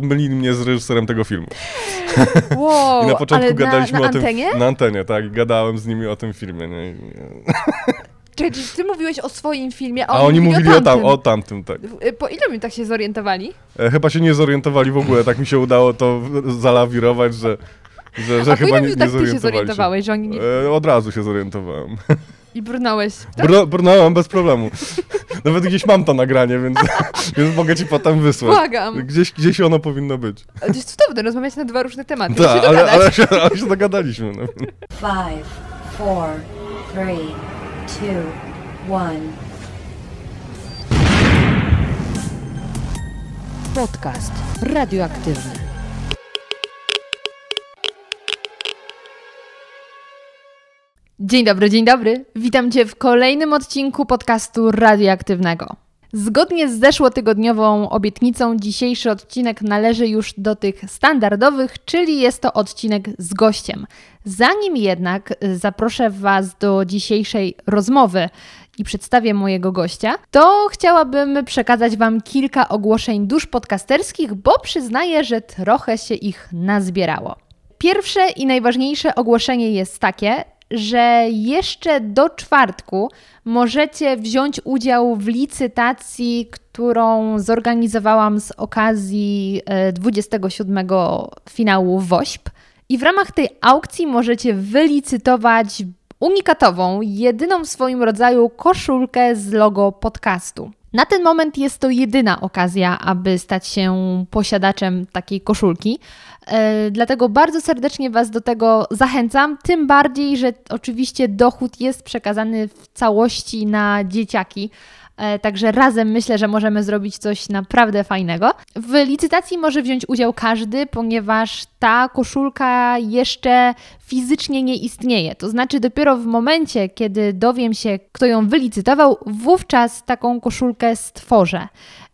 pomylili mnie z reżyserem tego filmu. Wow, I na początku gadaliśmy na, na o tym. antenie? Na antenie, tak. Gadałem z nimi o tym filmie. Nie? Czekaj, czy ty mówiłeś o swoim filmie, a, A oni mówili o, tam, tamtym? o tamtym, tak. Y, Po ile mi tak się zorientowali? E, Chyba się nie zorientowali w ogóle, tak mi się udało to zalawirować, że, że, że a chyba nie, nie tak ty się zorientowali się. zorientowałeś, że oni nie... E, Od razu się zorientowałem. I brnąłeś. Tak? Br brnąłem bez problemu. Nawet gdzieś mam to nagranie, więc, więc mogę ci potem wysłać. Błagam. Gdzieś, gdzieś ono powinno być. To jest cudowne, rozmawiać na dwa różne tematy. Da, Tak, ale, ale, się, ale się dogadaliśmy. No. Five, four, three, two, one. Podcast radioaktywny. Dzień dobry, dzień dobry. Witam Cię w kolejnym odcinku podcastu radioaktywnego. Zgodnie z zeszłotygodniową obietnicą, dzisiejszy odcinek należy już do tych standardowych, czyli jest to odcinek z gościem. Zanim jednak zaproszę Was do dzisiejszej rozmowy i przedstawię mojego gościa, to chciałabym przekazać Wam kilka ogłoszeń dusz podcasterskich, bo przyznaję, że trochę się ich nazbierało. Pierwsze i najważniejsze ogłoszenie jest takie, że jeszcze do czwartku możecie wziąć udział w licytacji, którą zorganizowałam z okazji e, 27 finału WOŚP. I w ramach tej aukcji możecie wylicytować unikatową, jedyną w swoim rodzaju koszulkę z logo podcastu. Na ten moment jest to jedyna okazja, aby stać się posiadaczem takiej koszulki. E, Dlatego bardzo serdecznie Was do tego zachęcam. Tym bardziej, że oczywiście dochód jest przekazany w całości na dzieciaki. E, Także razem myślę, że możemy zrobić coś naprawdę fajnego. W licytacji może wziąć udział każdy, ponieważ ta koszulka jeszcze fizycznie nie istnieje. To znaczy, dopiero w momencie, kiedy dowiem się, kto ją wylicytował, wówczas taką koszulkę stworzę.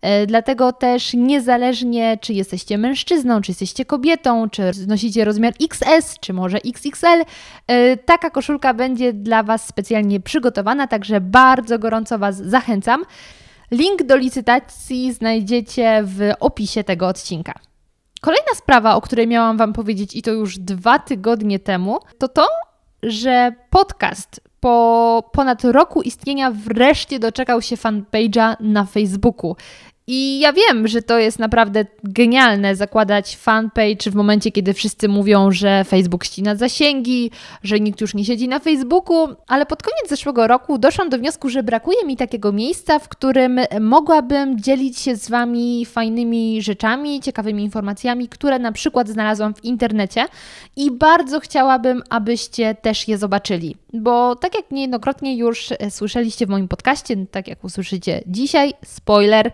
E, Dlatego też niezależnie, czy jesteście mężczyzną, czy jesteście kobietą, czy nosicie rozmiar XS, czy może XXL, e, taka koszulka będzie dla Was specjalnie przygotowana, także bardzo gorąco Was zachęcam. Link do licytacji znajdziecie w opisie tego odcinka. Kolejna sprawa, o której miałam Wam powiedzieć i to już dwa tygodnie temu, to to, że podcast po ponad roku istnienia wreszcie doczekał się fanpage'a na Facebooku. I ja wiem, że to jest naprawdę genialne zakładać fanpage w momencie, kiedy wszyscy mówią, że Facebook ścina zasięgi, że nikt już nie siedzi na Facebooku, ale pod koniec zeszłego roku doszłam do wniosku, że brakuje mi takiego miejsca, w którym mogłabym dzielić się z Wami fajnymi rzeczami, ciekawymi informacjami, które na przykład znalazłam w internecie i bardzo chciałabym, abyście też je zobaczyli. Bo tak jak niejednokrotnie już słyszeliście w moim podcaście, tak jak usłyszycie dzisiaj, spoiler,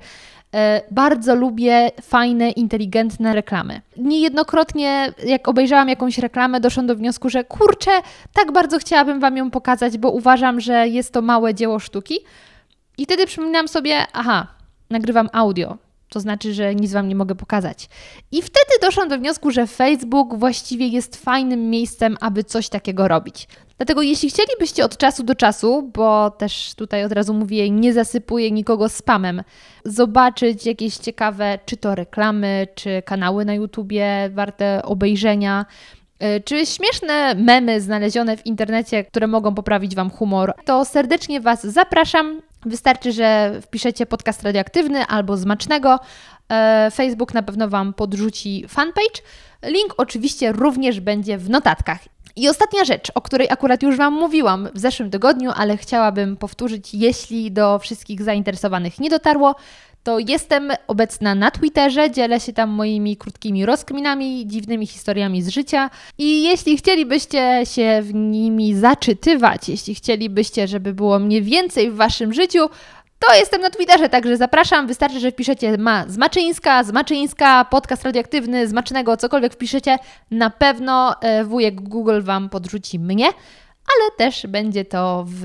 Bardzo lubię fajne, inteligentne reklamy. Niejednokrotnie, jak obejrzałam jakąś reklamę, doszłam do wniosku, że kurczę, tak bardzo chciałabym Wam ją pokazać, bo uważam, że jest to małe dzieło sztuki. I wtedy przypominam sobie, aha, nagrywam audio. To znaczy, że nic Wam nie mogę pokazać. I wtedy doszłam do wniosku, że Facebook właściwie jest fajnym miejscem, aby coś takiego robić. Dlatego jeśli chcielibyście od czasu do czasu, bo też tutaj od razu mówię, nie zasypuję nikogo spamem, zobaczyć jakieś ciekawe, czy to reklamy, czy kanały na YouTubie warte obejrzenia, y, czy śmieszne memy znalezione w internecie, które mogą poprawić Wam humor, to serdecznie Was zapraszam. Wystarczy, że wpiszecie podcast radioaktywny albo zmacznego. E, Facebook na pewno Wam podrzuci fanpage. Link oczywiście również będzie w notatkach. I ostatnia rzecz, o której akurat już Wam mówiłam w zeszłym tygodniu, ale chciałabym powtórzyć, jeśli do wszystkich zainteresowanych nie dotarło, to jestem obecna na Twitterze, dzielę się tam moimi krótkimi rozkminami, dziwnymi historiami z życia. I jeśli chcielibyście się w nimi zaczytywać, jeśli chcielibyście, żeby było mnie więcej w Waszym życiu, to jestem na Twitterze, także zapraszam. Wystarczy, że wpiszecie ma Zmaczyńska, Zmaczyńska, podcast radioaktywny, Zmacznego, cokolwiek wpiszecie. Na pewno e, wujek Google Wam podrzuci mnie, ale też będzie to w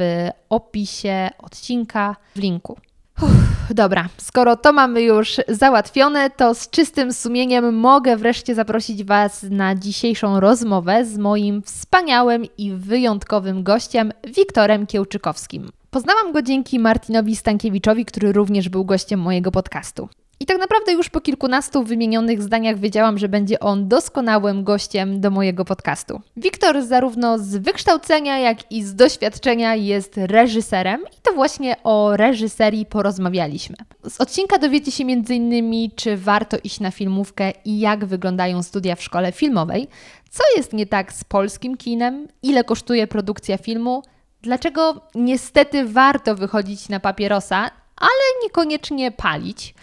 opisie odcinka w linku. Uff, dobra, skoro to mamy już załatwione, to z czystym sumieniem mogę wreszcie zaprosić Was na dzisiejszą rozmowę z moim wspaniałym i wyjątkowym gościem, Wiktorem Kiełczykowskim. Poznałam go dzięki Martinowi Stankiewiczowi, który również był gościem mojego podcastu. I tak naprawdę już po kilkunastu wymienionych zdaniach wiedziałam, że będzie on doskonałym gościem do mojego podcastu. Wiktor zarówno z wykształcenia, jak i z doświadczenia jest reżyserem i to właśnie o reżyserii porozmawialiśmy. Z odcinka dowiecie się m.in. czy warto iść na filmówkę i jak wyglądają studia w szkole filmowej, co jest nie tak z polskim kinem, ile kosztuje produkcja filmu, dlaczego niestety warto wychodzić na papierosa, ale niekoniecznie palić.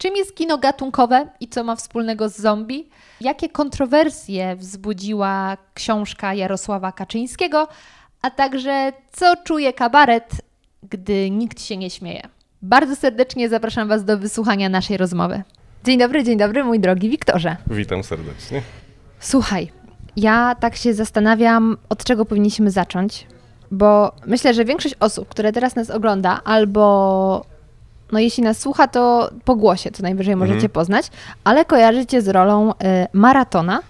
Czym jest kino gatunkowe i co ma wspólnego z zombie? Jakie kontrowersje wzbudziła książka Jarosława Kaczyńskiego? A także co czuje kabaret, gdy nikt się nie śmieje? Bardzo serdecznie zapraszam Was do wysłuchania naszej rozmowy. Dzień dobry, dzień dobry, mój drogi Wiktorze. Witam serdecznie. Słuchaj, ja tak się zastanawiam, od czego powinniśmy zacząć, bo myślę, że większość osób, które teraz nas ogląda, albo no jeśli nas słucha, to po głosie co najwyżej możecie Mhm. poznać, ale kojarzycie z rolą y, Maratona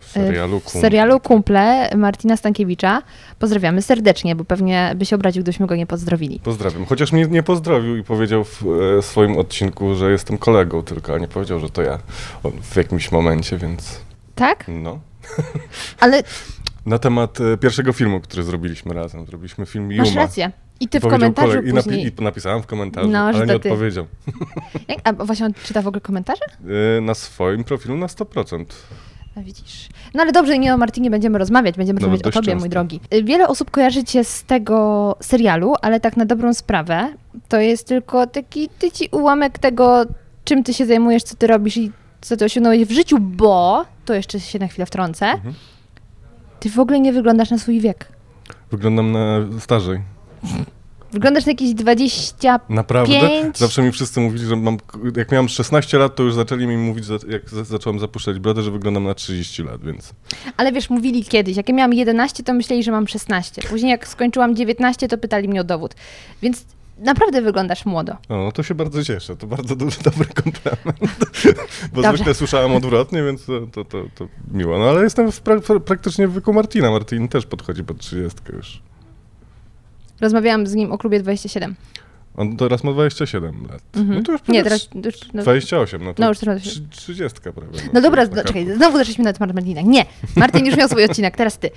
W serialu w serialu Kumple Martina Stankiewicza. Pozdrawiamy serdecznie, bo pewnie by się obraził, gdybyśmy go nie pozdrowili. Pozdrawiam. Chociaż mnie nie pozdrowił i powiedział w e, swoim odcinku, że jestem kolegą tylko, a nie powiedział, że to ja w jakimś momencie, więc Tak? no. Ale Na temat e, pierwszego filmu, który zrobiliśmy razem. Zrobiliśmy film Yuma. masz rację. I ty w komentarzu kolega- i, napi- później... I napisałem w komentarzu, No, ale nie ty. odpowiedział. A właśnie on czyta w ogóle komentarze? E, Na swoim profilu na 100%. A widzisz. No ale dobrze, nie o Martinie będziemy rozmawiać, będziemy No, rozmawiać o tobie, często. mój drogi. Y, Wiele osób kojarzy cię z tego serialu, ale tak na dobrą sprawę, to jest tylko taki tyci ułamek tego, czym ty się zajmujesz, co ty robisz i co ty osiągnąłeś w życiu, bo, to jeszcze się na chwilę wtrącę, Mhm. ty w ogóle nie wyglądasz na swój wiek. Wyglądam na starzej. Wyglądasz na jakieś 20... Naprawdę? Zawsze mi wszyscy mówili, że mam, jak miałem 16 lat, to już zaczęli mi mówić, jak za- zacząłem zapuszczać brodę, że wyglądam na 30 lat, więc Ale wiesz, mówili kiedyś, jak ja miałam 11, to myśleli, że mam 16. Później jak skończyłam 19, to pytali mnie o dowód. Więc naprawdę wyglądasz młodo. no, no to się bardzo cieszę. To bardzo duży, dobry komplement. Bo Dobrze. zwykle słyszałem odwrotnie, więc to, to, to, to miło. No ale jestem pra, praktycznie w wieku Martina. Martin też podchodzi pod 30 już. Rozmawiałam z nim o klubie 27. On teraz ma 27 lat. Mhm. No to już Nie, teraz... Już, no, 28, no to No już teraz- trzy- 30 prawie. no dobra, no, jest czekaj, taka- znowu zaczęliśmy na temat Martina. Nie, Martin już miał swój odcinek, teraz ty.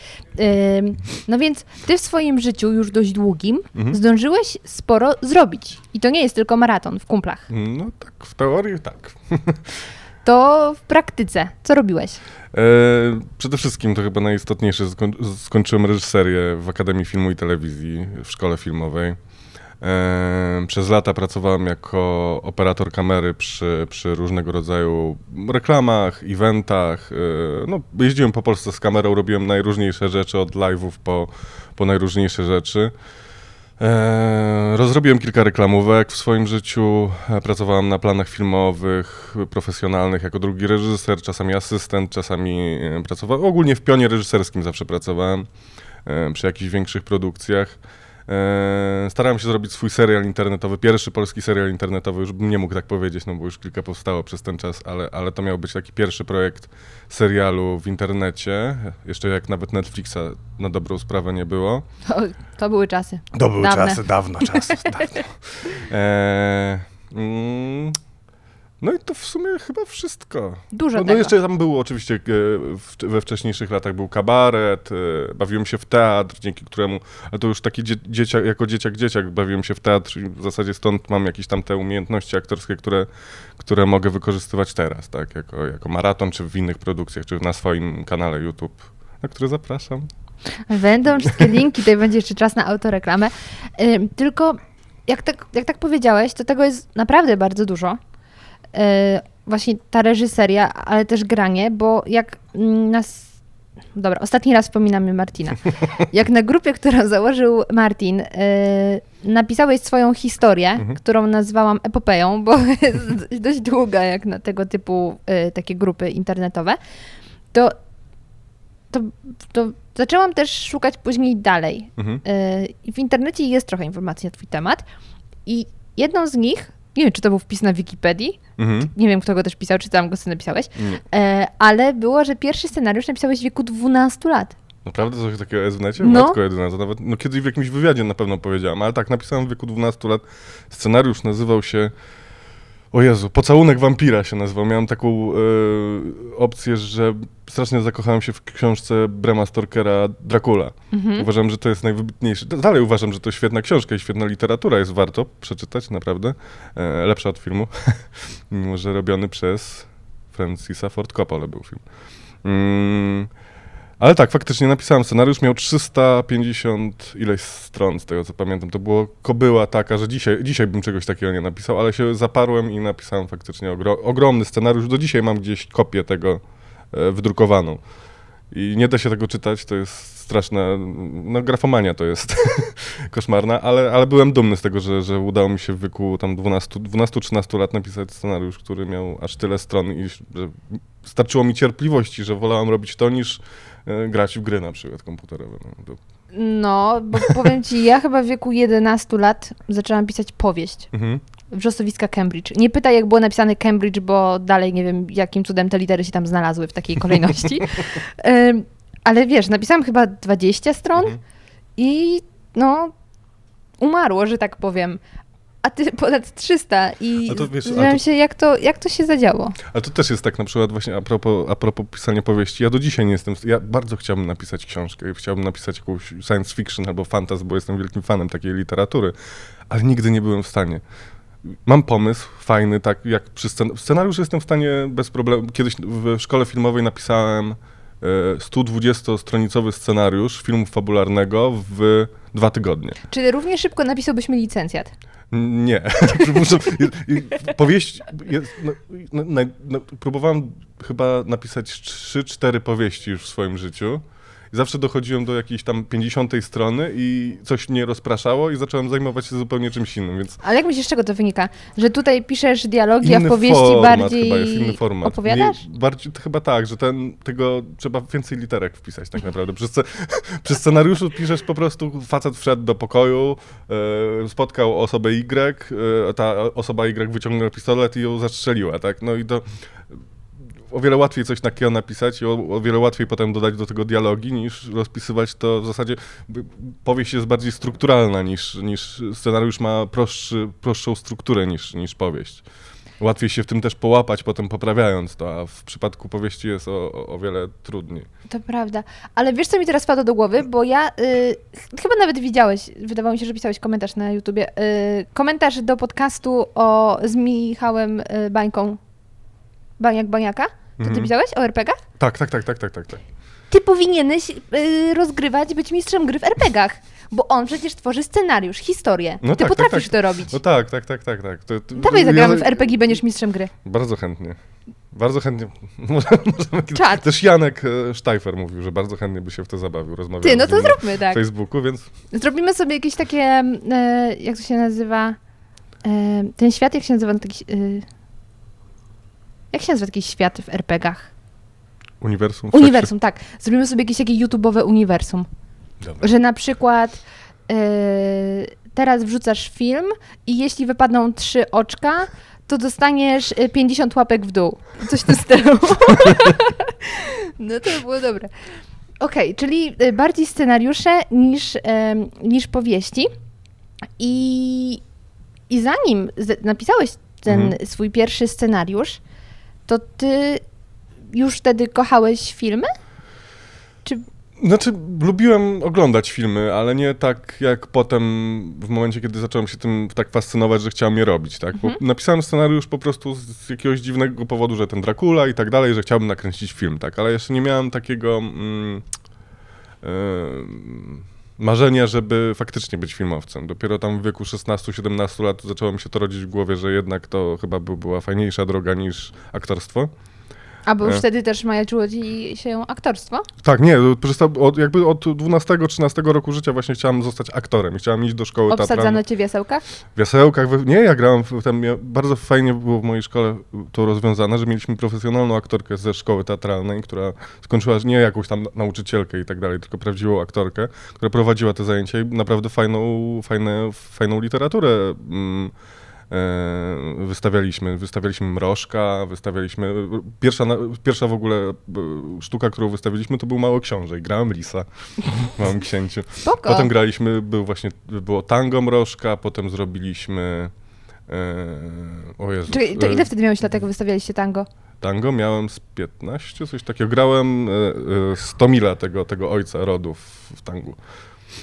Ym, no więc ty w swoim życiu, już dość długim, Mhm. zdążyłeś sporo zrobić. I to nie jest tylko maraton w kumplach. No tak, w teorii tak. To w praktyce. Co robiłeś? E, przede wszystkim to chyba najistotniejsze, skoń, skończyłem reżyserię w Akademii Filmu i Telewizji w szkole filmowej. E, przez lata pracowałem jako operator kamery przy, przy różnego rodzaju reklamach, eventach. E, no, jeździłem po Polsce z kamerą, robiłem najróżniejsze rzeczy, od live'ów po, po najróżniejsze rzeczy. E, rozrobiłem kilka reklamówek w swoim życiu. E, pracowałem na planach filmowych, profesjonalnych jako drugi reżyser, czasami asystent, czasami e, pracowałem. Ogólnie w pionie reżyserskim zawsze pracowałem przy jakichś większych produkcjach. E, starałem się zrobić swój serial internetowy, pierwszy polski serial internetowy, już bym nie mógł tak powiedzieć, no bo już kilka powstało przez ten czas, ale, ale to miał być taki pierwszy projekt serialu w internecie, jeszcze jak nawet Netflixa na dobrą sprawę nie było. To, to były czasy. To były Dawne. czasy, dawno czasy, dawno. E, mm, no i to w sumie chyba wszystko. Dużo No, no jeszcze tam było oczywiście e, we wcześniejszych latach był kabaret, e, bawiłem się w teatr, dzięki któremu, ale to już taki dzie, dzieciak, jako dzieciak, dzieciak bawiłem się w teatr i w zasadzie stąd mam jakieś tam te umiejętności aktorskie, które, które mogę wykorzystywać teraz, tak, jako, jako maraton, czy w innych produkcjach, czy na swoim kanale YouTube, na który zapraszam. Będą wszystkie linki, tutaj będzie jeszcze czas na autoreklamę. Tylko jak tak, jak tak powiedziałeś, to tego jest naprawdę bardzo dużo. Yy, właśnie ta reżyseria, ale też granie, bo jak mm, nas... Dobra, ostatni raz wspominamy Martina. Jak na grupie, którą założył Martin, yy, napisałeś swoją historię, Mhm. którą nazwałam epopeją, bo jest dość długa jak na tego typu yy, takie grupy internetowe, to, to, to zaczęłam też szukać później dalej. Mhm. W internecie jest trochę informacji na twój temat i jedną z nich, nie wiem, czy to był wpis na Wikipedii, Mhm. nie wiem, kto go też pisał, czy tam go sobie napisałeś, e, ale było, że pierwszy scenariusz napisałeś w wieku 12 lat. Naprawdę coś takiego jest w necie? No. Matko jedyna, to nawet, no kiedyś w jakimś wywiadzie na pewno powiedziałem, ale tak, napisałem w wieku 12 lat. Scenariusz nazywał się O Jezu, Pocałunek Wampira się nazywał. Miałem taką e, opcję, że strasznie zakochałem się w książce Brema Storkera Dracula. Mhm. Uważam, że to jest najwybitniejszy. Dalej uważam, że to świetna książka i świetna literatura. Jest warto przeczytać, naprawdę. E, lepsza od filmu, mimo że robiony przez Francisa Ford Coppola był film. Mm, ale tak, faktycznie napisałem scenariusz, miał 350 ileś stron, z tego co pamiętam. To było kobyła taka, że dzisiaj, dzisiaj bym czegoś takiego nie napisał, ale się zaparłem i napisałem faktycznie ogro, ogromny scenariusz. Do dzisiaj mam gdzieś kopię tego e, wydrukowaną. I nie da się tego czytać, to jest straszna, no grafomania to jest koszmarna, ale, ale byłem dumny z tego, że, że udało mi się w wieku tam 12-13 lat napisać scenariusz, który miał aż tyle stron i że starczyło mi cierpliwości, że wolałem robić to niż grać w gry na przykład komputerowe. No, No, bo powiem ci, ja chyba w wieku 11 lat zaczęłam pisać powieść. mhm. Wrzosowiska Cambridge. Nie pytaj, jak było napisane Cambridge, bo dalej nie wiem, jakim cudem te litery się tam znalazły w takiej kolejności. Ale wiesz, napisałam chyba 20 stron Mhm. i no, umarło, że tak powiem. A ty ponad 300 i zastanawiam się, jak to, jak to się zadziało. Ale to też jest tak na przykład właśnie a propos, a propos pisania powieści. Ja do dzisiaj nie jestem, ja bardzo chciałbym napisać książkę, chciałbym napisać jakąś science fiction albo fantasy, bo jestem wielkim fanem takiej literatury, ale nigdy nie byłem w stanie. Mam pomysł fajny, tak jak przy scen- scenariusz jestem w stanie bez problemu. Kiedyś w szkole filmowej napisałem e, 120-stronicowy scenariusz filmu fabularnego w dwa tygodnie. Czy równie szybko napisałbyś mi licencjat? Nie. Je- Powieść. Jest, no, no, no, no, próbowałem chyba napisać 3-4 powieści już w swoim życiu. Zawsze dochodziłem do jakiejś tam 50 strony i coś mnie rozpraszało i zacząłem zajmować się zupełnie czymś innym, więc Ale jak myślisz, z czego to wynika? Że tutaj piszesz dialogi, a w inny powieści format bardziej chyba jest, inny format. opowiadasz? Mniej, bardziej, chyba tak, że ten, tego trzeba więcej literek wpisać tak naprawdę. Przy, sce- przy scenariuszu piszesz po prostu, facet wszedł do pokoju, e, spotkał osobę Y, e, ta osoba Y wyciągnęła pistolet i ją zastrzeliła, tak? No i to o wiele łatwiej coś takiego napisać i o, o wiele łatwiej potem dodać do tego dialogi, niż rozpisywać to w zasadzie. Powieść jest bardziej strukturalna niż, niż scenariusz ma prostszy, prostszą strukturę niż, niż powieść. Łatwiej się w tym też połapać, potem poprawiając to, a w przypadku powieści jest o, o, wiele trudniej. To prawda. Ale wiesz, co mi teraz wpadło do głowy? Bo ja y, ch- chyba nawet widziałeś, wydawało mi się, że pisałeś komentarz na YouTubie. Y, komentarz do podcastu o, z Michałem y, Bańką. Baniak Baniaka? To ty Mhm. pisałeś o RPGach? Tak, tak, tak, tak, tak, tak. tak. Ty powinieneś y, rozgrywać, być mistrzem gry w RPGach. Bo on przecież tworzy scenariusz, historię. No ty tak, tak, potrafisz tak. to robić. No tak, tak, tak, tak, tak. To, to, Dawaj zagramy ja- w RPG, będziesz mistrzem gry. Bardzo chętnie. Bardzo chętnie. Czad. też Janek e, Sztajfer mówił, że bardzo chętnie by się w to zabawił. Rozmawiał Ty, no to zróbmy tak. Facebooku, więc Zrobimy sobie jakieś takie, e, jak to się nazywa, e, ten świat, jak się nazywa taki, e, jak się nazywa taki świat w RPGach? uniwersum. Uniwersum, tak. Zrobimy sobie jakieś takie YouTube'owe uniwersum, Dobra. że na przykład e, teraz wrzucasz film i jeśli wypadną trzy oczka, to dostaniesz e, 50 łapek w dół. Coś tym stylu. no to by było dobre. Okej, czyli e, bardziej scenariusze niż, em, niż powieści. I, I zanim z- napisałeś ten Mhm. swój pierwszy scenariusz, to ty już wtedy kochałeś filmy? Czy Znaczy, lubiłem oglądać filmy, ale nie tak jak potem, w momencie, kiedy zacząłem się tym tak fascynować, że chciałem je robić, tak? Bo Mhm. napisałem scenariusz po prostu z jakiegoś dziwnego powodu, że ten Dracula i tak dalej, że chciałbym nakręcić film, tak? Ale jeszcze nie miałem takiego mm, em, marzenia, żeby faktycznie być filmowcem. Dopiero tam w wieku 16-17 lat zaczęło mi się to rodzić w głowie, że jednak to chyba by była fajniejsza droga niż aktorstwo. Albo już E. wtedy też majaczyło ci się aktorstwo? Tak, nie, od, jakby od 12-13 roku życia właśnie chciałem zostać aktorem. i Chciałem iść do szkoły Obsadzano teatralnej. cię w jasełkach? W jasełkach, nie, ja grałem, w, tam, ja, bardzo fajnie było w mojej szkole to rozwiązane, że mieliśmy profesjonalną aktorkę ze szkoły teatralnej, która skończyła nie jakąś tam nauczycielkę i tak dalej, tylko prawdziwą aktorkę, która prowadziła te zajęcia i naprawdę fajną, fajne, fajną literaturę mm, wystawialiśmy. Wystawialiśmy Mrożka, wystawialiśmy... Pierwsza, pierwsza w ogóle e, sztuka, którą wystawiliśmy, to był Mały Książę grałem Lisa w Małym Księciu. Spoko. Potem graliśmy, był właśnie, było tango Mrożka, potem zrobiliśmy E, o. Czyli to e, ile wtedy miałeś lat, jak wystawialiście tango? Tango miałem z 15, coś takiego. Grałem e, e, 100 mila tego, tego ojca rodów w tangu.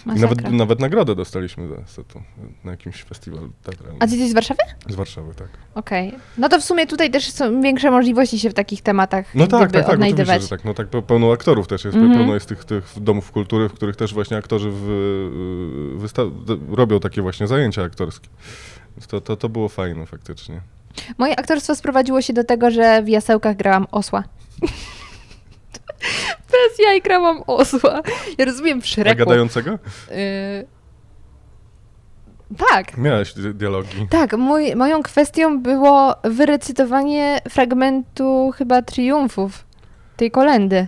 Nawet, nawet nagrodę dostaliśmy za, za to na jakimś festiwalu teatralnym. A ty jesteś z Warszawy? Z Warszawy, tak. Okej. No to w sumie tutaj też są większe możliwości się w takich tematach No tak, tak, tak, oczywiście, odnajdywać. że tak. No tak pe- pełno aktorów też jest, Mhm. pełno jest tych, tych domów kultury, w których też właśnie aktorzy w, d- robią takie właśnie zajęcia aktorskie. Więc to, to, to było fajne faktycznie. Moje aktorstwo sprowadziło się do tego, że w jasełkach grałam osła. Bez jaj grałam osła. Ja rozumiem w A gadającego? Y... Tak. Miałeś di- dialogi. Tak, mój, moją kwestią było wyrecytowanie fragmentu chyba triumfów tej kolendy.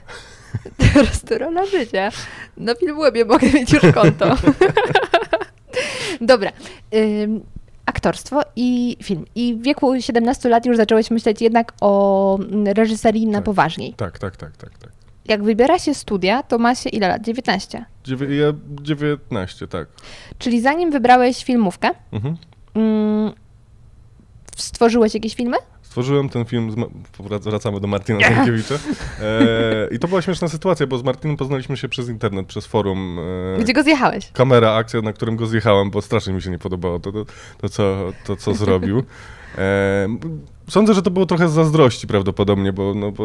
Teraz to rola życia. Na Filmwebie mogę mieć już konto. Dobra. Ym, aktorstwo i film. I w wieku 17 lat już zacząłeś myśleć jednak o reżyserii na Tak. poważniej. Tak, tak, tak, tak. tak. Jak wybiera się studia, to ma się ile lat? 19. Dziewię- ja 19, tak. Czyli zanim wybrałeś filmówkę, Mhm. mm, stworzyłeś jakieś filmy? Stworzyłem ten film, z Ma- wracamy do Martina Stankiewicza. E, I to była śmieszna sytuacja, bo z Martinem poznaliśmy się przez internet, przez forum. E, Gdzie go zjechałeś? kamera, akcja, na którym go zjechałem, bo strasznie mi się nie podobało to, to, to, co, to co zrobił. E, sądzę, że to było trochę z zazdrości prawdopodobnie, bo, no, bo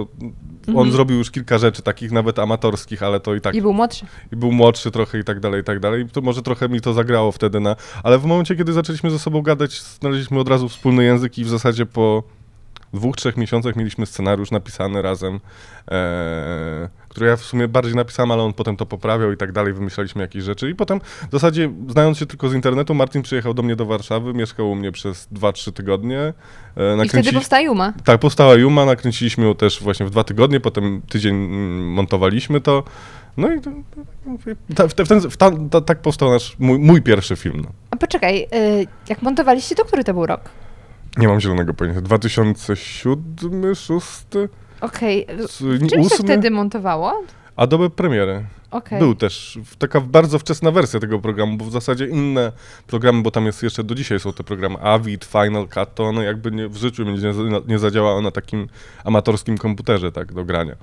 on Mhm. zrobił już kilka rzeczy takich nawet amatorskich, ale to i tak I był młodszy. i był młodszy trochę i tak dalej, i tak dalej. To może trochę mi to zagrało wtedy na... Ale w momencie, kiedy zaczęliśmy ze sobą gadać, znaleźliśmy od razu wspólny język i w zasadzie po dwóch, trzech miesiącach mieliśmy scenariusz napisany razem, e, który ja w sumie bardziej napisałem, ale on potem to poprawiał i tak dalej, wymyślaliśmy jakieś rzeczy. I potem w zasadzie, znając się tylko z internetu, Martin przyjechał do mnie do Warszawy, mieszkał u mnie przez 2-3 tygodnie. E, I wtedy powstała Juma. tak, powstała Juma, nakręciliśmy ją też właśnie w dwa tygodnie, potem tydzień mm, montowaliśmy to. No i w, te- w ten, w ta, ta, tak powstał nasz, mój, mój pierwszy film. No. A poczekaj, y, jak montowaliście, to który to był rok? Nie mam zielonego pojęcia. 2007, 2006, Okej. s- Czym się 2008? wtedy montowało? Adobe Premiere. Okej. Był też taka bardzo wczesna wersja tego programu, bo w zasadzie inne programy, bo tam jest jeszcze do dzisiaj są te programy Avid, Final Cut, to one jakby nie, w życiu nie, nie zadziałały na takim amatorskim komputerze tak do grania.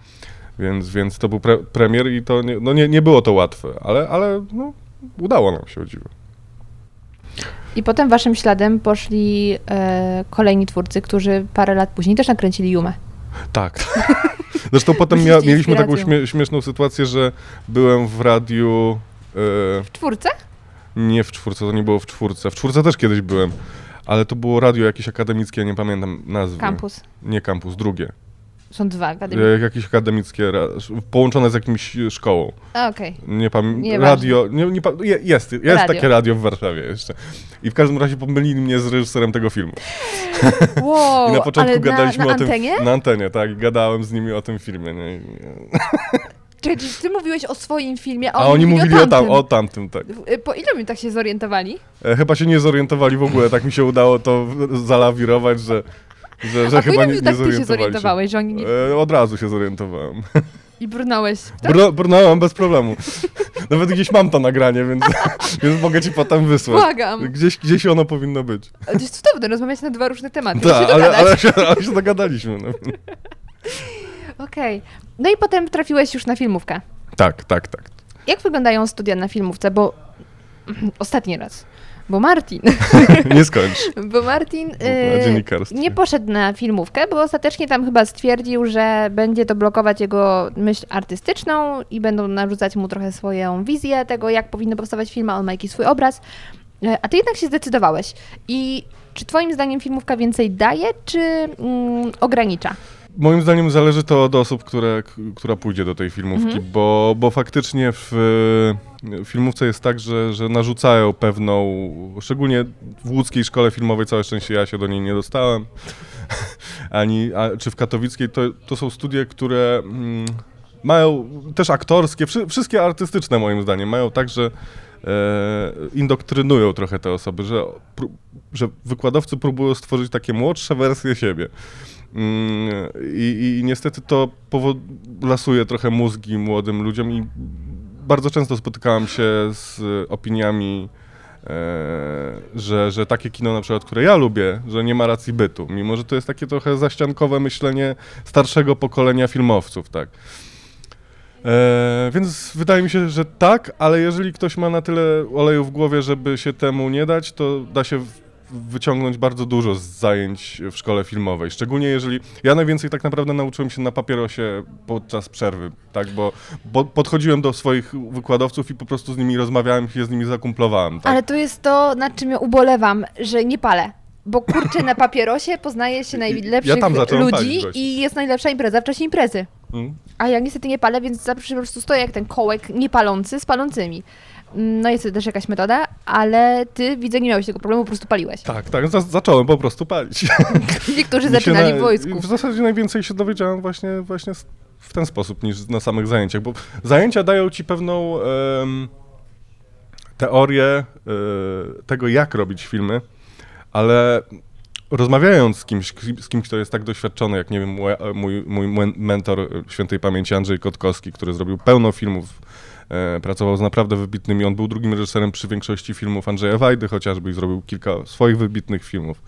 Więc, więc to był pre, premier i to nie, no nie, nie było to łatwe, ale, ale no, udało nam się o dziwo. I potem waszym śladem poszli e, kolejni twórcy, którzy parę lat później też nakręcili Jumę. Tak. Zresztą potem mia, mieliśmy taką śmie, śmieszną sytuację, że byłem w radiu. E, W czwórce? Nie w czwórce, to nie było w czwórce. W czwórce też kiedyś byłem, ale to było radio jakieś akademickie, nie pamiętam nazwy. Kampus. Nie kampus, drugie. Są dwa akademie. E, jakieś akademickie, połączone z jakimś szkołą. Okej. Nie pamiętam. Radio, nie, nie, jest, jest Radio. takie radio w Warszawie jeszcze. I w każdym razie pomylili mnie z reżyserem tego filmu. Wow, I na początku ale gadaliśmy na, na o tym. antenie? Na antenie, tak. Gadałem z nimi o tym filmie. Nie? Czekaj, czy ty mówiłeś o swoim filmie, a, A oni mówili o, tam, tamtym. o tamtym, tak. Y, Po ile mi tak się zorientowali? E, chyba się nie zorientowali w ogóle, tak mi się udało to zalawirować, że, że, że a chyba nie, tak nie ty się zorientowałeś, że oni nie... E, od razu się zorientowałem. I brnąłeś. Tak? Br- brnąłem bez problemu. Nawet gdzieś mam to nagranie, więc, więc mogę ci potem wysłać. Błagam. Gdzieś, gdzieś ono powinno być. Jest cudowne, rozmawiać na dwa różne tematy. Tak, ale, ale, się, ale się dogadaliśmy. No. Okej. No i potem trafiłeś już na filmówkę. Tak, tak, tak. Jak wyglądają studia na filmówce? Bo ostatni raz. Bo Martin, Nie skończ. bo Martin y, nie poszedł na filmówkę, bo ostatecznie tam chyba stwierdził, że będzie to blokować jego myśl artystyczną i będą narzucać mu trochę swoją wizję tego, jak powinny powstawać filmy, a on ma jakiś swój obraz. Y, A ty jednak się zdecydowałeś. I czy twoim zdaniem filmówka więcej daje, czy mm, ogranicza? Moim zdaniem zależy to od osób, które, która pójdzie do tej filmówki, Mhm. bo, bo faktycznie w e, filmówce jest tak, że, że narzucają pewną, szczególnie w łódzkiej szkole filmowej, całe szczęście ja się do niej nie dostałem, ani, a, czy w katowickiej, to, to są studie, które mm, mają też aktorskie, wszy, wszystkie artystyczne moim zdaniem, mają tak, że e, indoktrynują trochę te osoby, że, pró- że wykładowcy próbują stworzyć takie młodsze wersje siebie. Mm, I, I niestety to lasuje trochę mózgi młodym ludziom i bardzo często spotykałem się z opiniami że, że takie kino na przykład, które ja lubię, że nie ma racji bytu, mimo że to jest takie trochę zaściankowe myślenie starszego pokolenia filmowców, tak. E, więc wydaje mi się, że tak, ale jeżeli ktoś ma na tyle oleju w głowie, żeby się temu nie dać, to da się wyciągnąć bardzo dużo z zajęć w szkole filmowej. Szczególnie jeżeli. Ja najwięcej tak naprawdę nauczyłem się na papierosie podczas przerwy, tak? Bo, bo podchodziłem do swoich wykładowców i po prostu z nimi rozmawiałem się z nimi zakumplowałem. Tak? Ale to jest to, nad czym ja ubolewam, że nie palę. Bo kurczę, na papierosie poznaje się najlepszych ja ludzi i jest najlepsza impreza w czasie imprezy. Hmm. A ja niestety nie palę, więc zawsze po prostu stoję jak ten kołek niepalący z palącymi. No jest to też jakaś metoda, ale ty widzę, nie miałeś tego problemu, po prostu paliłeś. Tak, tak, za zacząłem po prostu palić. Niektórzy zaczynali na, w wojsku. W zasadzie najwięcej się dowiedziałem właśnie, właśnie w ten sposób niż na samych zajęciach, bo zajęcia dają ci pewną um, teorię um, tego, jak robić filmy, ale rozmawiając z kimś, z kimś, kto jest tak doświadczony, jak nie wiem, mój, mój, mój mentor świętej pamięci Andrzej Kotkowski, który zrobił pełno filmów E, pracował z naprawdę wybitnymi. On był drugim reżyserem przy większości filmów Andrzeja Wajdy chociażby i zrobił kilka swoich wybitnych filmów.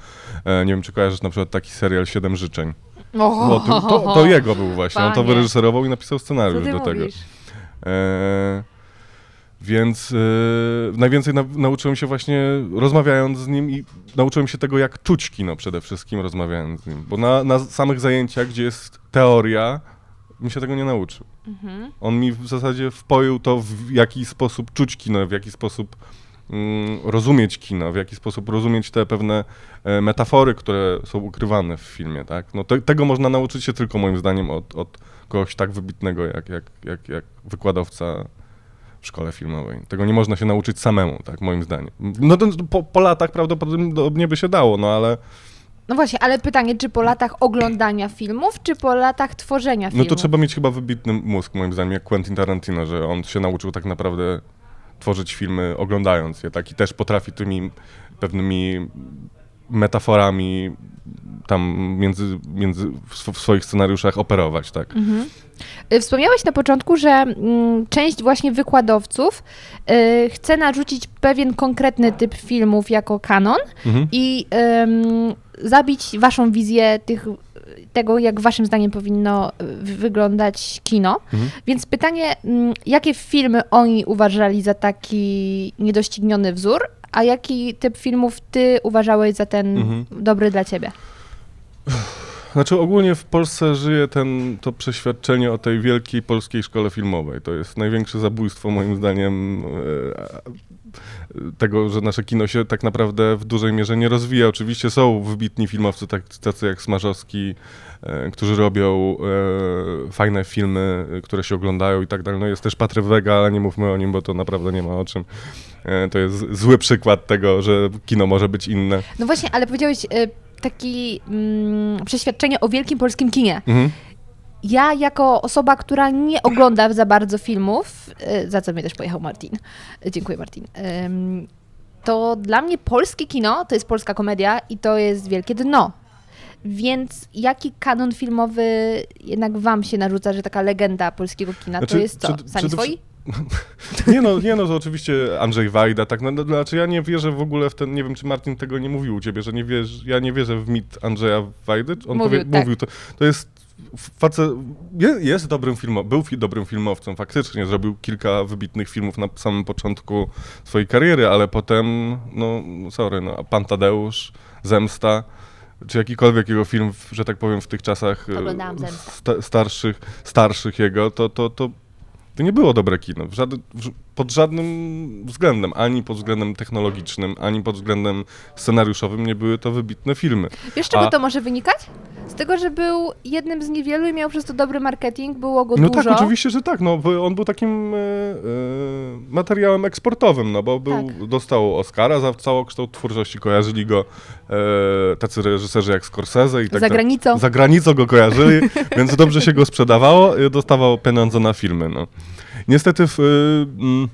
E, nie wiem, czy kojarzysz na przykład taki serial Siedem Życzeń. Oh, to, to, to, jego był właśnie. Panie. On to wyreżyserował i napisał scenariusz do tego. E, więc e, najwięcej na, nauczyłem się właśnie rozmawiając z nim i nauczyłem się tego, jak czuć kino przede wszystkim, rozmawiając z nim. Bo na, na samych zajęciach, gdzie jest teoria, mi się tego nie nauczył. Mhm. On mi w zasadzie wpoił to, w jaki sposób czuć kino, w jaki sposób mm, rozumieć kino, w jaki sposób rozumieć te pewne e, metafory, które są ukrywane w filmie, tak? No te, tego można nauczyć się tylko moim zdaniem od, od kogoś tak wybitnego jak, jak, jak, jak wykładowca w szkole filmowej. Tego nie można się nauczyć samemu, tak, moim zdaniem. No to po, po latach prawdopodobnie by się dało, no ale no właśnie, ale pytanie, czy po latach oglądania filmów, czy po latach tworzenia filmów? No to trzeba mieć chyba wybitny mózg, moim zdaniem, jak Quentin Tarantino, że on się nauczył tak naprawdę tworzyć filmy oglądając je, tak? I też potrafi tymi pewnymi metaforami tam między, między w, swoich scenariuszach operować, tak. Mhm. Y, wspomniałeś na początku, że mm, część właśnie wykładowców y, chce narzucić pewien konkretny typ filmów jako kanon mhm. i zabić waszą wizję tych, tego, jak waszym zdaniem powinno wyglądać kino. Mhm. Więc pytanie, mm, jakie filmy oni uważali za taki niedościgniony wzór, a jaki typ filmów ty uważałeś za ten mhm. dobry dla ciebie? Znaczy ogólnie w Polsce żyje ten, to przeświadczenie o tej wielkiej polskiej szkole filmowej. To jest największe zabójstwo moim zdaniem e, tego, że nasze kino się tak naprawdę w dużej mierze nie rozwija. Oczywiście są wybitni filmowcy, tak, tacy jak Smarzowski, e, którzy robią e, fajne filmy, które się oglądają i tak dalej. No jest też Patryk Wega, ale nie mówmy o nim, bo to naprawdę nie ma o czym. to jest zły przykład tego, że kino może być inne. No właśnie, ale powiedziałeś takie mm, przeświadczenie o wielkim polskim kinie. Mhm. Ja, jako osoba, która nie ogląda za bardzo filmów, y, za co mnie też pojechał Martin, dziękuję Martin, to dla mnie polskie kino to jest polska komedia i to jest wielkie dno. Więc jaki kanon filmowy jednak wam się narzuca, że taka legenda polskiego kina znaczy, to jest co? Sami swoi? Nie no, nie no, to oczywiście Andrzej Wajda, tak, no, no, znaczy ja nie wierzę w ogóle w ten, nie wiem, czy Martin tego nie mówił u ciebie, że nie wierz, ja nie wierzę w mit Andrzeja Wajdy, on mówił, powie, tak. mówił to, to jest facet, jest dobrym filmowcem, był dobrym filmowcem, faktycznie zrobił kilka wybitnych filmów na samym początku swojej kariery, ale potem, no sorry, no, Pan Tadeusz, Zemsta, czy jakikolwiek jego film, że tak powiem, w tych czasach e, starszych, starszych jego, to, to, to to nie było dobre kino. W żaden, w, pod żadnym względem, ani pod względem technologicznym, ani pod względem scenariuszowym nie były to wybitne filmy. Wiesz, czego A... to może wynikać? Z tego, że był jednym z niewielu i miał przez to dobry marketing, było go no dużo. No tak, oczywiście, że tak. No, on był takim e, e, materiałem eksportowym, no bo był, tak. dostał Oscara za całokształt twórczości. Kojarzyli go e, tacy reżyserzy jak Scorsese i tak Za granicą. Za granicą go kojarzyli, więc dobrze się go sprzedawało. Dostawał pieniądze na filmy, no. Niestety w... Y, mm,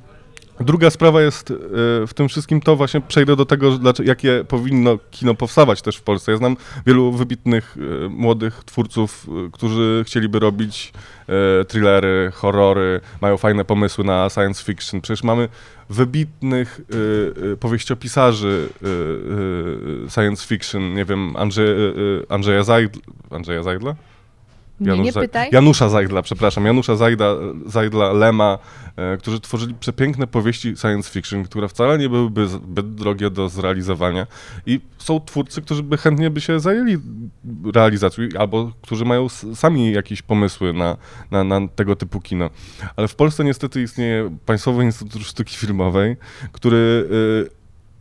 Druga sprawa jest e, w tym wszystkim to właśnie przejdę do tego, jakie powinno kino powstawać też w Polsce. Ja znam wielu wybitnych e, młodych twórców, którzy chcieliby robić thrillery, horrory, mają fajne pomysły na science fiction. Przecież mamy wybitnych powieściopisarzy science fiction, nie wiem, Andrzej, e, e, Andrzeja Zajdla, Zajdla? Nie, nie pytaj. Janusza Zajdla, przepraszam, Janusza Zajda, Zajdla, Lema, e, którzy tworzyli przepiękne powieści science fiction, które wcale nie byłyby zbyt drogie do zrealizowania i są twórcy, którzy by chętnie by się zajęli realizacją albo którzy mają sami jakieś pomysły na, na, na tego typu kino. Ale w Polsce niestety istnieje Państwowy Instytut Sztuki Filmowej, który, y,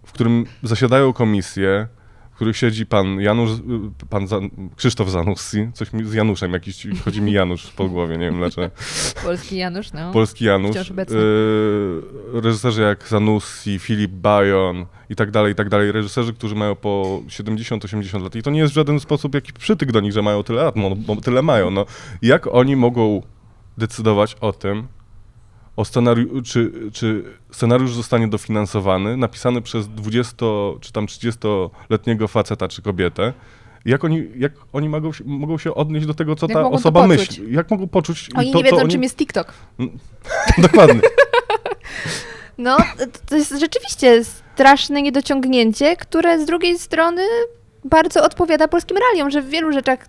w którym zasiadają komisje, których siedzi pan Janusz, y, pan Zan, Krzysztof Zanussi, coś mi z Januszem, jakiś, chodzi mi Janusz po głowie, nie wiem dlaczego. Polski Janusz, no. Polski Janusz. Wciąż obecny. Y, reżyserzy jak Zanussi, Filip Bajon i tak dalej, i tak dalej. Reżyserzy, którzy mają po 70-80 lat. I to nie jest w żaden sposób jakiś przytyk do nich, że mają tyle lat, bo tyle mają. No. Jak oni mogą decydować o tym, o czy, czy scenariusz zostanie dofinansowany, napisany przez 20 czy tam 30-letniego faceta czy kobietę, jak oni, jak oni mogą, się, mogą się odnieść do tego, co Jak ta osoba myśli? Jak mogą poczuć? Oni to, nie wiedzą, oni... czym jest TikTok. Dokładnie. No, to- to jest rzeczywiście straszne niedociągnięcie, które z drugiej strony bardzo odpowiada polskim realiom, że w wielu rzeczach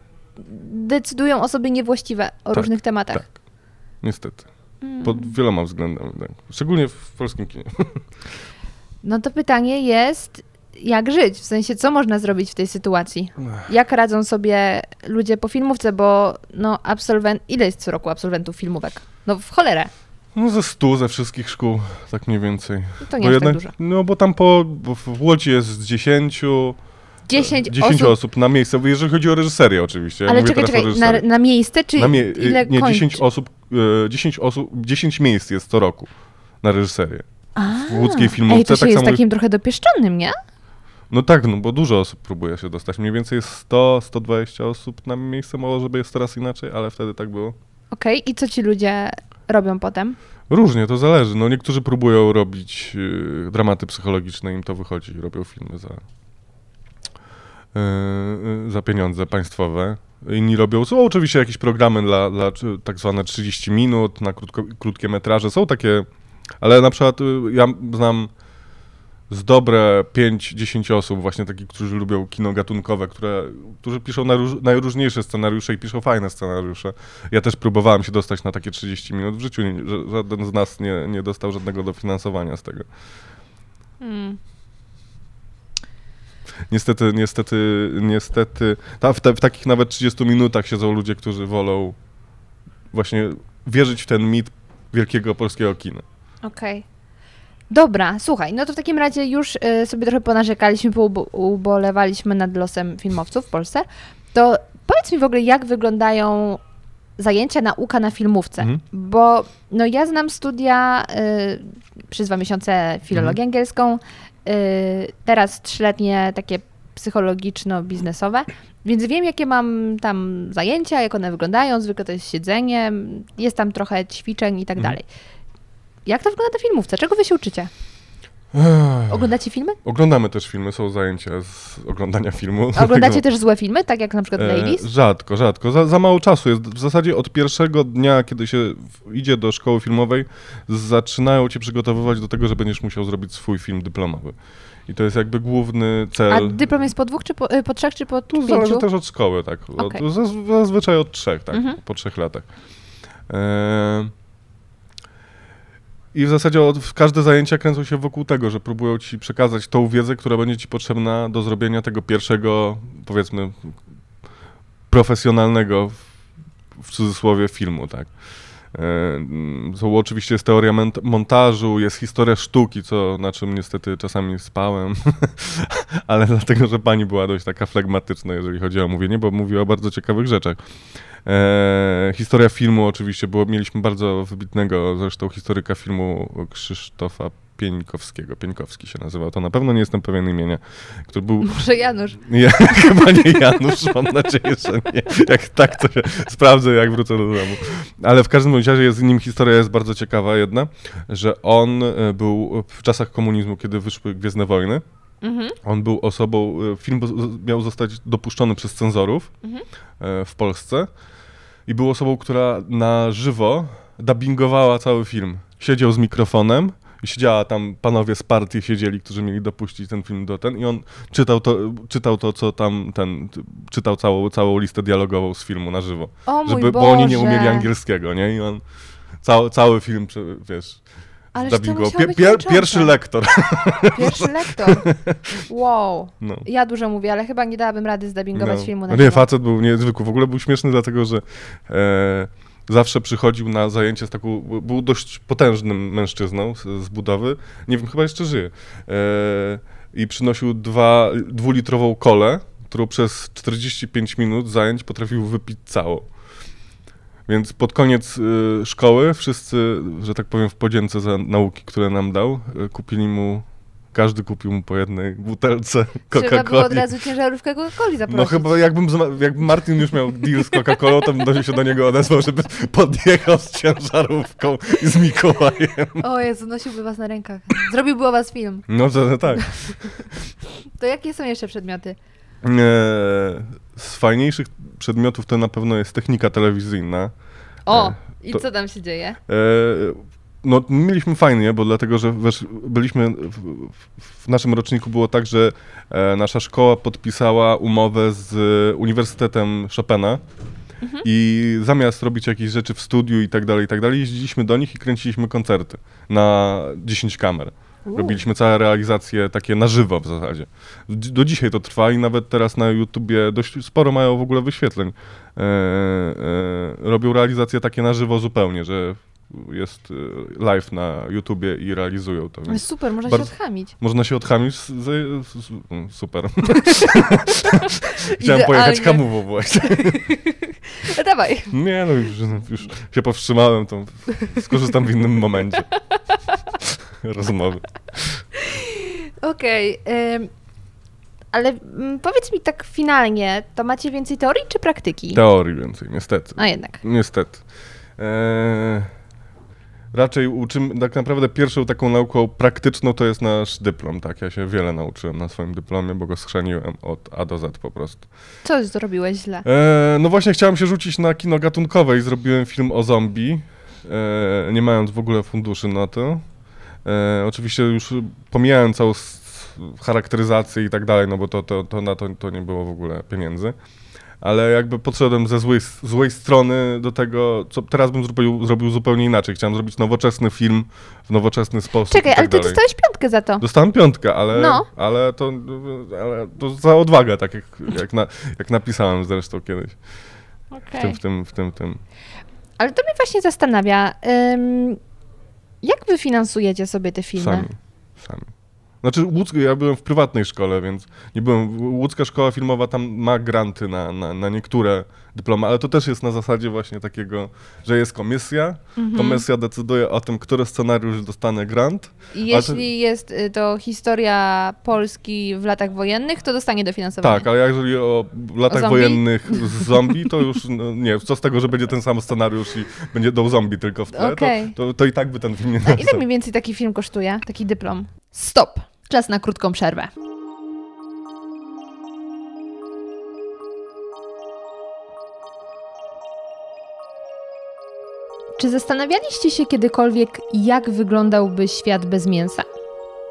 decydują osoby niewłaściwe o Tak, różnych tematach. tak. Niestety. Mm. Pod wieloma względami. Tak. Szczególnie w polskim kinie. No to pytanie jest, jak żyć? W sensie, co można zrobić w tej sytuacji? Jak radzą sobie ludzie po filmówce, bo no absolwent... Ile jest co roku absolwentów filmówek? No w cholerę. No ze stu ze wszystkich szkół, tak mniej więcej. No To nie jest tak dużo. No bo tam po, bo w Łodzi jest z 10, 10, 10 osób. osób. na miejsce, jeżeli chodzi o reżyserię oczywiście. Ja Ale mówię czekaj, czekaj, na, na miejsce, czy Na mie- ile nie, kończy? 10 osób, 10 osób, 10 miejsc jest co roku na reżyserię. A, w łódzkiej filmówce Ej, to się tak jest samo- takim trochę dopieszczonym, nie? No tak, no bo dużo osób próbuje się dostać. Mniej więcej jest 100, 120 osób na miejsce, może żeby jest teraz inaczej, ale wtedy tak było. Okej, i co ci ludzie robią potem? Różnie, to zależy. No niektórzy próbują robić y, dramaty psychologiczne, im to wychodzi, robią filmy za, y, y, za pieniądze państwowe. Inni robią, są oczywiście jakieś programy dla, dla tak zwane 30 minut, na krótko, krótkie metraże, są takie, ale na przykład y, ja znam z dobre 5-10 osób, właśnie takich, którzy lubią kino gatunkowe, które, którzy piszą najróż, najróżniejsze scenariusze i piszą fajne scenariusze. Ja też próbowałem się dostać na takie 30 minut. W życiu nie, żaden z nas nie, nie dostał żadnego dofinansowania z tego. Hmm. Niestety, niestety, niestety, ta, w, te, w takich nawet 30 minutach siedzą ludzie, którzy wolą właśnie wierzyć w ten mit wielkiego polskiego kina. Okej. Dobra, słuchaj, no to w takim razie już y, sobie trochę ponarzekaliśmy, ubolewaliśmy nad losem filmowców w Polsce. To powiedz mi w ogóle, jak wyglądają zajęcia, nauka na filmówce? Mhm. Bo no ja znam studia y, przez dwa miesiące filologię Mhm. angielską, teraz trzyletnie takie psychologiczno-biznesowe, więc wiem, jakie mam tam zajęcia, jak one wyglądają. Zwykle to jest siedzenie, jest tam trochę ćwiczeń i tak Mhm. dalej. Jak to wygląda na filmówce? Czego wy się uczycie? Oglądacie filmy? Oglądamy też filmy, są zajęcia z oglądania filmu. A oglądacie też złe filmy, tak jak na przykład E, Ladies? rzadko, rzadko. Za, za mało czasu jest. W zasadzie od pierwszego dnia, kiedy się idzie do szkoły filmowej, zaczynają cię przygotowywać do tego, że będziesz musiał zrobić swój film dyplomowy. I to jest jakby główny cel. A dyplom jest po dwóch, czy po, y, po trzech, czy po Tu zależy pięciu? też od szkoły, tak. Od- Okej. zaz- Zazwyczaj od trzech, tak. Mhm. Po trzech latach. E, I w zasadzie od, każde zajęcia kręcą się wokół tego, że próbują ci przekazać tą wiedzę, która będzie ci potrzebna do zrobienia tego pierwszego, powiedzmy, profesjonalnego, w, cudzysłowie, filmu, tak. E, Są oczywiście jest teoria montażu, jest historia sztuki, co, na czym niestety czasami spałem, ale dlatego, że pani była dość taka flegmatyczna, jeżeli chodzi o mówienie, bo mówiła o bardzo ciekawych rzeczach. E, historia filmu oczywiście, było, mieliśmy bardzo wybitnego zresztą historyka filmu Krzysztofa Pieńkowskiego. Pieńkowski się nazywał. To na pewno nie jestem pewien imienia. Który był... Może Janusz. Nie, chyba nie Janusz, mam nadzieję, że nie. Jak tak, to się sprawdzę, jak wrócę do domu. Ale w każdym razie jest z nim historia jest bardzo ciekawa jedna, że on e, był w czasach komunizmu, kiedy wyszły Gwiezdne Wojny. Mhm. On był osobą, e, film miał zostać dopuszczony przez cenzorów Mhm. e, w Polsce i był osobą, która na żywo dubbingowała cały film. Siedział z mikrofonem i siedziała tam, panowie z partii siedzieli, którzy mieli dopuścić ten film do ten i on czytał to, czytał to co tam, ten, czytał całą, całą listę dialogową z filmu na żywo. O Żeby, bo oni nie umieli angielskiego, nie? I on cały, cały film, wiesz, Ależ musiało Pier- pier- pierwszy lektor. Pierwszy lektor. Wow. No. Ja dużo mówię, ale chyba nie dałabym rady zdubbingować No. filmu na No nie, żywo. facet był niezwykły. W ogóle był śmieszny dlatego, że e, zawsze przychodził na zajęcie z taką... Był dość potężnym mężczyzną z, z budowy. Nie wiem, chyba jeszcze żyje. E, I przynosił dwa, dwulitrową kolę, którą przez 45 minut zajęć potrafił wypić całą. Więc pod koniec y, szkoły wszyscy, że tak powiem, w podzięce za nauki, które nam dał, y, kupili mu, każdy kupił mu po jednej butelce Trzeba było od Coca-Coli. razu ciężarówkę Coca-Coli zaprosić. No chyba jakbym, jakby Martin już miał deal z Coca-Colą, to bym do- się do niego odezwał, żeby podjechał z ciężarówką i z Mikołajem. O Jezu, nosiłby was na rękach. Zrobiłby o was film. No to tak. To jakie są jeszcze przedmioty? E, z fajniejszych przedmiotów to na pewno jest technika telewizyjna. O, E, i to- co tam się dzieje? E, no, mieliśmy fajnie, bo dlatego, że wiesz, byliśmy, w, w- naszym roczniku było tak, że e, nasza szkoła podpisała umowę z Uniwersytetem Chopina i zamiast robić jakieś rzeczy w studiu i tak dalej, i tak dalej, jeździliśmy do nich i kręciliśmy koncerty na 10 kamer. Robiliśmy całe realizacje takie na żywo w zasadzie. Do dzisiaj to trwa i nawet teraz na YouTubie dość sporo mają w ogóle wyświetleń. E, e, robią realizacje takie na żywo zupełnie, że jest e, live na YouTubie i realizują to. Więc super, można bardzo- się odchamić. można się odchamić. Z, z, z, mm, super. Chciałem pojechać hamową właśnie. Dawaj. Nie no, już, już się powstrzymałem, to skorzystam w innym momencie rozmowy. Okej. ym, ale mm, powiedz mi tak finalnie, to macie więcej teorii czy praktyki? Teorii więcej, niestety. A jednak. Niestety. Eee, raczej uczymy, tak naprawdę pierwszą taką nauką praktyczną to jest nasz dyplom, tak? Ja się wiele nauczyłem na swoim dyplomie, bo go schrzeniłem od A do Z po prostu. Co zrobiłeś źle? Eee, no właśnie chciałem się rzucić na kino gatunkowe i zrobiłem film o zombie, eee, nie mając w ogóle funduszy na to. Eee, oczywiście już pomijałem całą charakteryzację i tak dalej, no bo to, to, to na to, to nie było w ogóle pieniędzy. Ale jakby podszedłem ze złej, złej strony do tego, co teraz bym zrobił, zrobił zupełnie inaczej. Chciałem zrobić nowoczesny film w nowoczesny sposób. Czekaj, tak ale ty dalej. dostałeś piątkę za to. Dostałem piątkę, ale, No. ale, to, ale to za odwagę, tak jak, jak, na, jak napisałem zresztą kiedyś. W Okej. tym, w tym, w tym, tym. Ale to mnie właśnie zastanawia. ym, jak wy finansujecie sobie te filmy? Sami. Sami. Znaczy, Łódzk, ja byłem w prywatnej szkole, więc nie byłem. Łódzka Szkoła Filmowa tam ma granty na, na, na niektóre dyplomy, ale to też jest na zasadzie właśnie takiego, że jest komisja. Mhm. Komisja decyduje o tym, który scenariusz dostanie grant. Jeśli jest y, to historia Polski w latach wojennych, to dostanie dofinansowanie. Tak, ale jeżeli o latach zombie? wojennych z zombie, to już no, nie, co z tego, że będzie ten sam scenariusz i będzie do zombie tylko w tle, Okej. to, to, to i tak by ten film nie A ile dostał. mniej więcej taki film kosztuje? Taki dyplom? Stop! Czas na krótką przerwę. Czy zastanawialiście się kiedykolwiek, jak wyglądałby świat bez mięsa?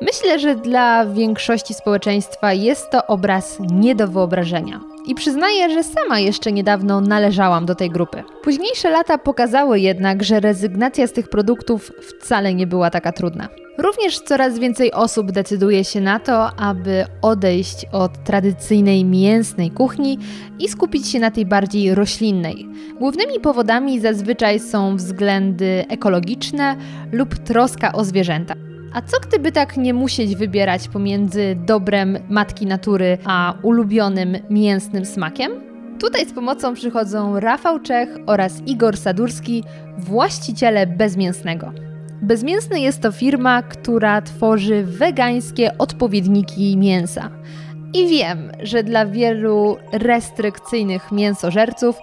Myślę, że dla większości społeczeństwa jest to obraz nie do wyobrażenia. I przyznaję, że sama jeszcze niedawno należałam do tej grupy. Późniejsze lata pokazały jednak, że rezygnacja z tych produktów wcale nie była taka trudna. Również coraz więcej osób decyduje się na to, aby odejść od tradycyjnej mięsnej kuchni i skupić się na tej bardziej roślinnej. Głównymi powodami zazwyczaj są względy ekologiczne lub troska o zwierzęta. A co gdyby tak nie musieć wybierać pomiędzy dobrem matki natury a ulubionym mięsnym smakiem? Tutaj z pomocą przychodzą Rafał Czech oraz Igor Sadurski, właściciele bezmięsnego. Bezmięsny jest to firma, która tworzy wegańskie odpowiedniki mięsa. I wiem, że dla wielu restrykcyjnych mięsożerców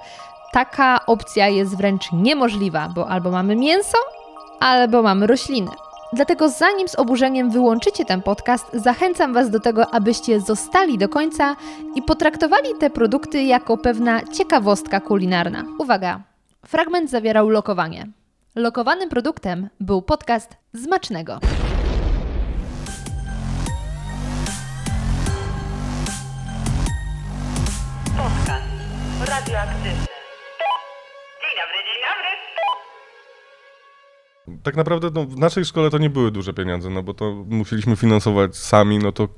taka opcja jest wręcz niemożliwa, bo albo mamy mięso, albo mamy rośliny. Dlatego zanim z oburzeniem wyłączycie ten podcast, zachęcam Was do tego, abyście zostali do końca i potraktowali te produkty jako pewna ciekawostka kulinarna. Uwaga! Fragment zawierał lokowanie. Lokowanym produktem był podcast Zmacznego. Podcast radioaktywny. Tak naprawdę no, w naszej szkole to nie były duże pieniądze, no bo to musieliśmy finansować sami, no to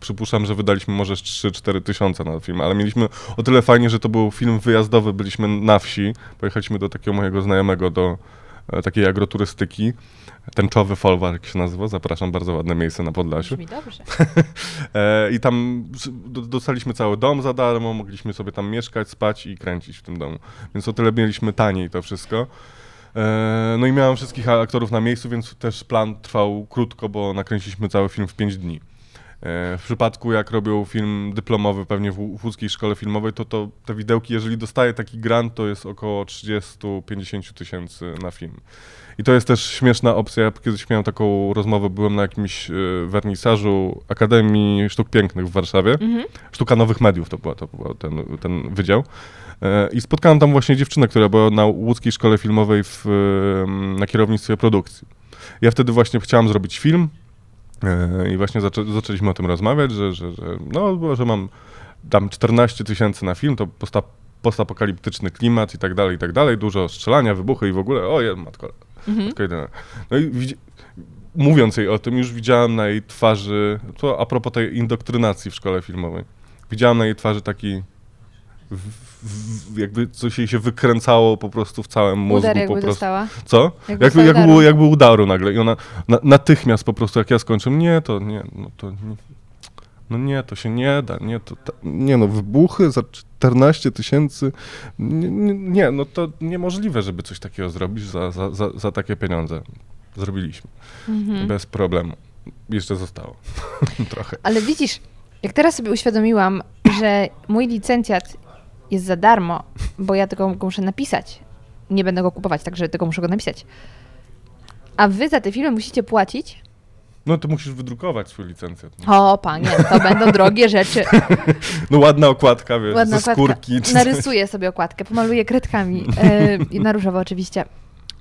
przypuszczam, że wydaliśmy może 3-4 tysiące na film, ale mieliśmy o tyle fajnie, że to był film wyjazdowy, byliśmy na wsi, pojechaliśmy do takiego mojego znajomego, do e, takiej agroturystyki, Tęczowy Folwark się nazywa, zapraszam, bardzo ładne miejsce na Podlasiu. Brzmi dobrze. E, I tam dostaliśmy cały dom za darmo, mogliśmy sobie tam mieszkać, spać i kręcić w tym domu. Więc o tyle mieliśmy taniej to wszystko. E, No i miałem wszystkich aktorów na miejscu, więc też plan trwał krótko, bo nakręciliśmy cały film w 5 dni. E, W przypadku jak robią film dyplomowy pewnie w łódzkiej szkole filmowej, to, to te widełki, jeżeli dostaje taki grant, to jest około 30-50 tysięcy na film. I to jest też śmieszna opcja. Ja kiedyś miałem taką rozmowę, byłem na jakimś e, wernisażu Akademii Sztuk Pięknych w Warszawie. Mhm. Sztuka Nowych Mediów to była, to był ten, ten wydział. E, I spotkałem tam właśnie dziewczynę, która była na łódzkiej szkole filmowej w, na kierownictwie produkcji. Ja wtedy właśnie chciałem zrobić film i właśnie zaczę, zaczęliśmy o tym rozmawiać, że, że, że, no, że mam tam 14 tysięcy na film, to posta, postapokaliptyczny klimat i tak dalej, i tak dalej, dużo strzelania, wybuchy i w ogóle, o je, matko, Mhm. matko jedyna. No i widzi, mówiąc jej o tym, już widziałem na jej twarzy, to a propos tej indoktrynacji w szkole filmowej, widziałem na jej twarzy taki, w, jakby coś jej się wykręcało po prostu w całym mózgu. Udar po jakby prostu. dostała. Co? Jakby Jakby, jakby, udaru. było, jakby udaru nagle. I ona na, natychmiast po prostu, jak ja skończę, nie, to nie, no to nie, no nie, to się nie da, nie, to, ta, nie no, wybuchy za 14 tysięcy, nie, nie, nie, no to niemożliwe, żeby coś takiego zrobić za, za, za, za takie pieniądze. Zrobiliśmy, Mhm. bez problemu. Jeszcze zostało trochę. Ale widzisz, jak teraz sobie uświadomiłam, że mój licencjat jest za darmo, bo ja tego go muszę napisać. Nie będę go kupować, także tylko muszę go napisać. A wy za te filmy musicie płacić? No to musisz wydrukować swój licencjat. O, panie, to będą drogie rzeczy. No ładna okładka, wiesz, Ładna ze skórki. czy. Narysuję sobie okładkę, pomaluję kredkami i na różowo oczywiście.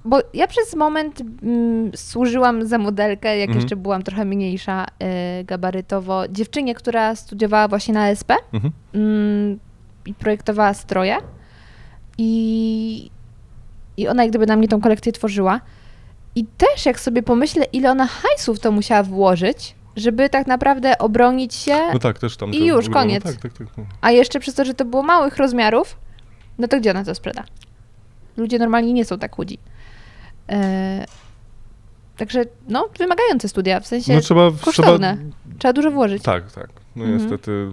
Bo ja przez moment mm, służyłam za modelkę, jak Mhm. jeszcze byłam trochę mniejsza e, gabarytowo, dziewczynie, która studiowała właśnie na SP Mhm. mm, i projektowała stroje. I, I ona jak gdyby na mnie tą kolekcję tworzyła. I też jak sobie pomyślę, ile ona hajsów to musiała włożyć, żeby tak naprawdę obronić się No tak, też tam. I już, było- koniec. No tak, tak, tak. no. a jeszcze przez to, że to było małych rozmiarów, no to gdzie ona to sprzeda? Ludzie normalnie nie są tak chudzi. E, także, no, wymagające studia, w sensie No trzeba, kosztowne. trzeba Trzeba dużo włożyć. Tak, tak. No Mhm. niestety.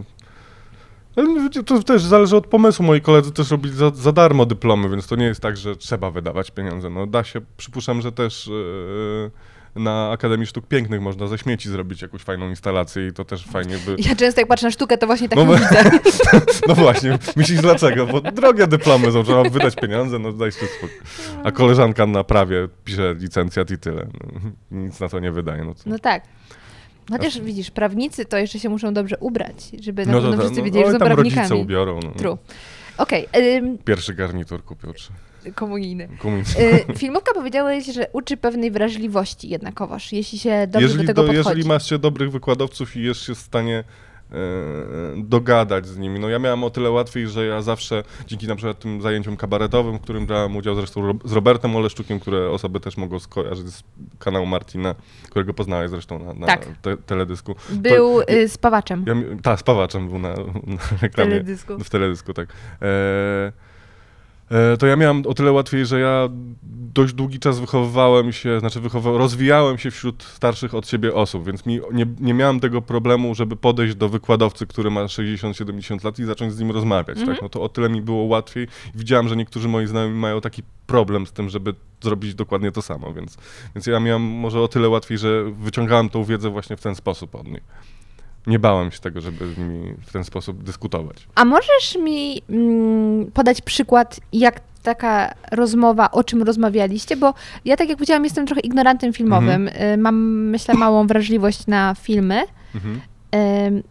No to też zależy od pomysłu. Moi koledzy też robili za, za darmo dyplomy, więc to nie jest tak, że trzeba wydawać pieniądze. No da się, przypuszczam, że też e, na Akademii Sztuk Pięknych można ze śmieci zrobić jakąś fajną instalację i to też fajnie by... Ja często jak patrzę na sztukę, to właśnie tak No no, widzę. No właśnie, myślisz dlaczego? Bo drogie dyplomy są, trzeba wydać pieniądze, no dajcie spokój. A koleżanka na prawie pisze licencjat i tyle. No, nic na to nie wydaje. No, to... No tak. Chociaż widzisz, prawnicy to jeszcze się muszą dobrze ubrać, żeby na no pewno wszyscy no, wiedzieli, że oj, są prawnikami. rodzice ubiorą. No. True. Okej, ym, Pierwszy garnitur kupił, czy komunijny. komunisty. Y, filmówka powiedziałeś, że uczy pewnej wrażliwości jednakowoż, jeśli się dobrze jeżeli, do tego do- podchodzi. jeżeli masz się dobrych wykładowców i jest się w stanie dogadać z nimi. No ja miałem o tyle łatwiej, że ja zawsze dzięki na przykład tym zajęciom kabaretowym, w którym brałem udział zresztą z Robertem Oleszczukiem, które osoby też mogą skojarzyć z kanału Martina, którego poznałeś zresztą na, na Tak. te, teledysku. Był To- y, spawaczem Ja, tak, z Pawaczem był na, na reklamie. teledysku. W teledysku, tak. E, E, To ja miałem o tyle łatwiej, że ja dość długi czas wychowywałem się, znaczy rozwijałem się wśród starszych od siebie osób, więc mi nie, nie miałem tego problemu, żeby podejść do wykładowcy, który ma 60-70 lat i zacząć z nim rozmawiać, tak? No to o tyle mi było łatwiej. Widziałem, że niektórzy moi znajomi mają taki problem z tym, żeby zrobić dokładnie to samo, więc, więc ja miałem może o tyle łatwiej, że wyciągałem tą wiedzę właśnie w ten sposób od nich. Nie bałem się tego, żeby z nimi w ten sposób dyskutować. A możesz mi mm, podać przykład, jak taka rozmowa, o czym rozmawialiście? Bo ja, tak jak powiedziałam, jestem trochę ignorantem filmowym. Y, Mam, myślę, małą wrażliwość na filmy. Mhm.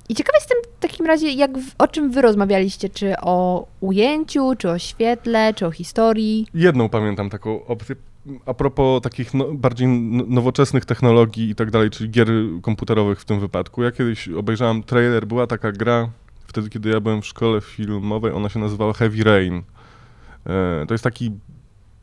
I ciekawa jestem w takim razie, jak, o czym wy rozmawialiście? Czy o ujęciu, czy o świetle, czy o historii? Jedną pamiętam taką opcję. A propos takich no, bardziej nowoczesnych technologii i tak dalej, czyli gier komputerowych w tym wypadku. Ja kiedyś obejrzałem trailer, była taka gra, wtedy kiedy ja byłem w szkole filmowej, ona się nazywała Heavy Rain. E, To jest taki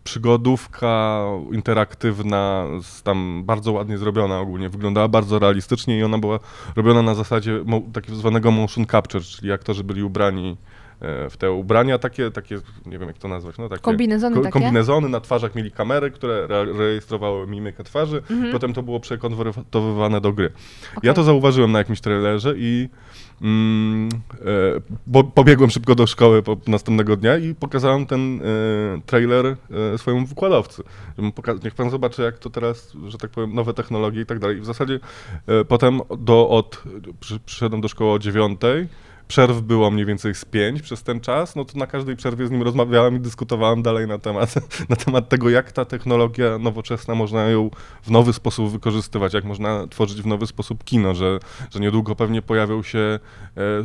przygodówka interaktywna, tam bardzo ładnie zrobiona ogólnie, wyglądała bardzo realistycznie i ona była robiona na zasadzie takiego zwanego motion capture, czyli aktorzy byli ubrani e, w te ubrania takie, takie, nie wiem jak to nazwać, no takie... Kombinezony takie? Kombinezony, na twarzach mieli kamery, które re- rejestrowały mimikę twarzy, Mhm. potem to było przekonwertowywane do gry. Okej. Ja to zauważyłem na jakimś trailerze i mm, e, bo, pobiegłem szybko do szkoły po, następnego dnia i pokazałem ten e, trailer e, swojemu wykładowcy. Niech pan zobaczy, jak to teraz, że tak powiem, nowe technologie i tak dalej. I w zasadzie potem do, od, przy, przyszedłem do szkoły o dziewiątej, przerw było mniej więcej z pięć przez ten czas, no to na każdej przerwie z nim rozmawiałem i dyskutowałem dalej na temat, na temat tego, jak ta technologia nowoczesna można ją w nowy sposób wykorzystywać, jak można tworzyć w nowy sposób kino, że, że niedługo pewnie pojawią się e,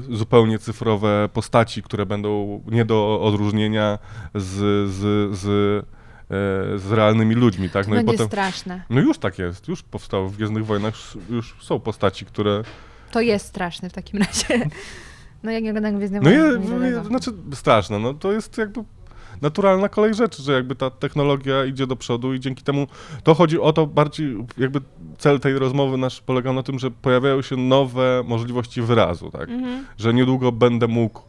zupełnie cyfrowe postaci, które będą nie do odróżnienia z, z, z, e, z realnymi ludźmi, tak? No i Będzie potem... straszne. No już tak jest, już powstało w Gwiezdnych Wojnach, już są postaci, które... To jest straszne w takim razie. No jak nie oglądam Gwiezdne No dlatego. znaczy straszne, no to jest jakby naturalna kolej rzeczy, że jakby ta technologia idzie do przodu i dzięki temu to chodzi o to bardziej, jakby cel tej rozmowy nasz polegał na tym, że pojawiają się nowe możliwości wyrazu, tak? Mhm. Że niedługo będę mógł y,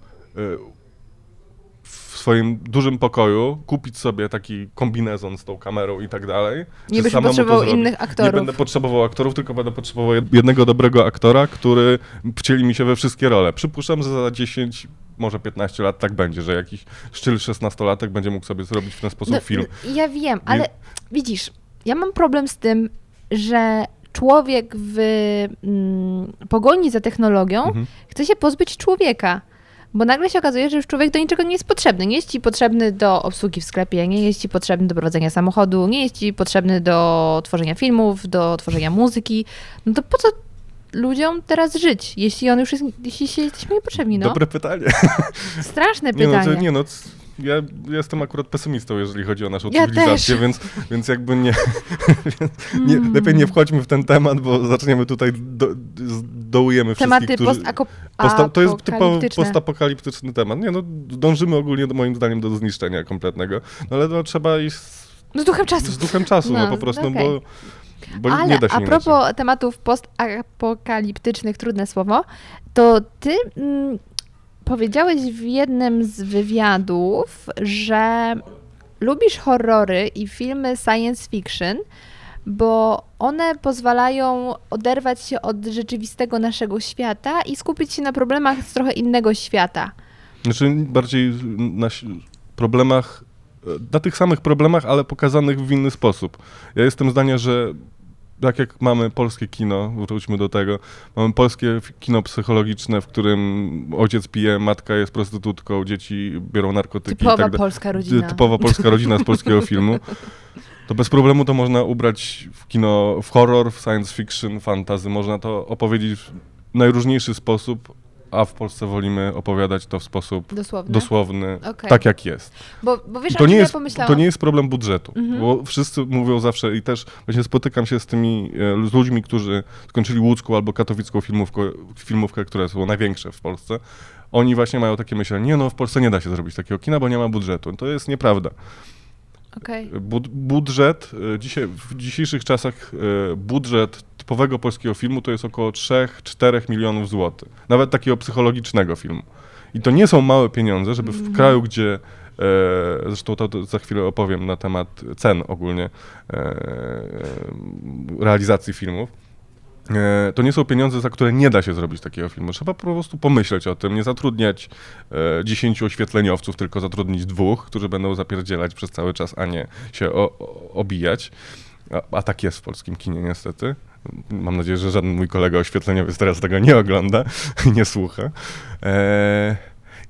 w swoim dużym pokoju kupić sobie taki kombinezon z tą kamerą i tak dalej. Nie to potrzebował innych Nie aktorów. będę potrzebował aktorów, tylko będę potrzebował jed- jednego dobrego aktora, który wcieli mi się we wszystkie role. Przypuszczam, że za 10, może 15 lat tak będzie, że jakiś szczyl 16-latek będzie mógł sobie zrobić w ten sposób No, film. Ja wiem, ale widzisz, ja mam problem z tym, że człowiek w mm, pogoni za technologią Mhm. chce się pozbyć człowieka. Bo nagle się okazuje, że już człowiek do niczego nie jest potrzebny. Nie jest ci potrzebny do obsługi w sklepie, nie jest ci potrzebny do prowadzenia samochodu, nie jest ci potrzebny do tworzenia filmów, do tworzenia muzyki. No to po co ludziom teraz żyć, jeśli on już jest, jeśli się jesteśmy niepotrzebni, no? Dobre pytanie. Straszne Nie no, pytanie. nie no, c- ja jestem akurat pesymistą, jeżeli chodzi o naszą Ja cywilizację, też. więc, więc jakby nie, nie, lepiej nie wchodźmy w ten temat, bo zaczniemy tutaj, do, dołujemy Tematy wszystkich, którzy... Posta- to jest typowo postapokaliptyczny temat. Nie no, dążymy ogólnie moim zdaniem do zniszczenia kompletnego, no ale no, trzeba iść z, Z duchem czasu. z duchem czasu, no, No, po prostu, okej. bo, bo Ale nie da się a inaczej. propos tematów postapokaliptycznych, trudne słowo, to ty mm, powiedziałeś w jednym z wywiadów, że lubisz horrory i filmy science fiction, bo one pozwalają oderwać się od rzeczywistego naszego świata i skupić się na problemach z trochę innego świata. Znaczy bardziej na problemach, e, na tych samych problemach, ale pokazanych w inny sposób. Ja jestem zdania, że tak jak mamy polskie kino, wróćmy do tego, mamy polskie kino psychologiczne, w którym ojciec pije, matka jest prostytutką, dzieci biorą narkotyki Typowa tak polska rodzina. Typowa polska rodzina z polskiego filmu. To bez problemu to można ubrać w kino, w horror, w science fiction, fantasy. Można to opowiedzieć w najróżniejszy sposób, a w Polsce wolimy opowiadać to w sposób Dosłownie. dosłowny, Okej. tak jak jest. Bo, bo wiesz, to nie, ja jest, pomyślałam? to nie jest problem budżetu, Mhm. bo wszyscy mówią zawsze i też właśnie spotykam się z tymi, e, z ludźmi, którzy skończyli łódzką albo katowicką filmówkę, filmówkę, które są największe w Polsce. Oni właśnie mają takie myślenie, nie no, w Polsce nie da się zrobić takiego kina, bo nie ma budżetu. To jest nieprawda. Bud- budżet, e, dzisiaj, w dzisiejszych czasach e, budżet typowego polskiego filmu to jest około 3-4 milionów złotych. Nawet takiego psychologicznego filmu. I to nie są małe pieniądze, żeby w kraju, gdzie e, zresztą to, to za chwilę opowiem na temat cen ogólnie e, realizacji filmów. E, To nie są pieniądze, za które nie da się zrobić takiego filmu. Trzeba po prostu pomyśleć o tym, nie zatrudniać e, 10 oświetleniowców, tylko zatrudnić dwóch, którzy będą zapierdzielać przez cały czas, a nie się o, o, obijać. A, a tak jest w polskim kinie niestety. Mam nadzieję, że żaden mój kolega oświetleniowiec teraz tego nie ogląda i nie słucha. E,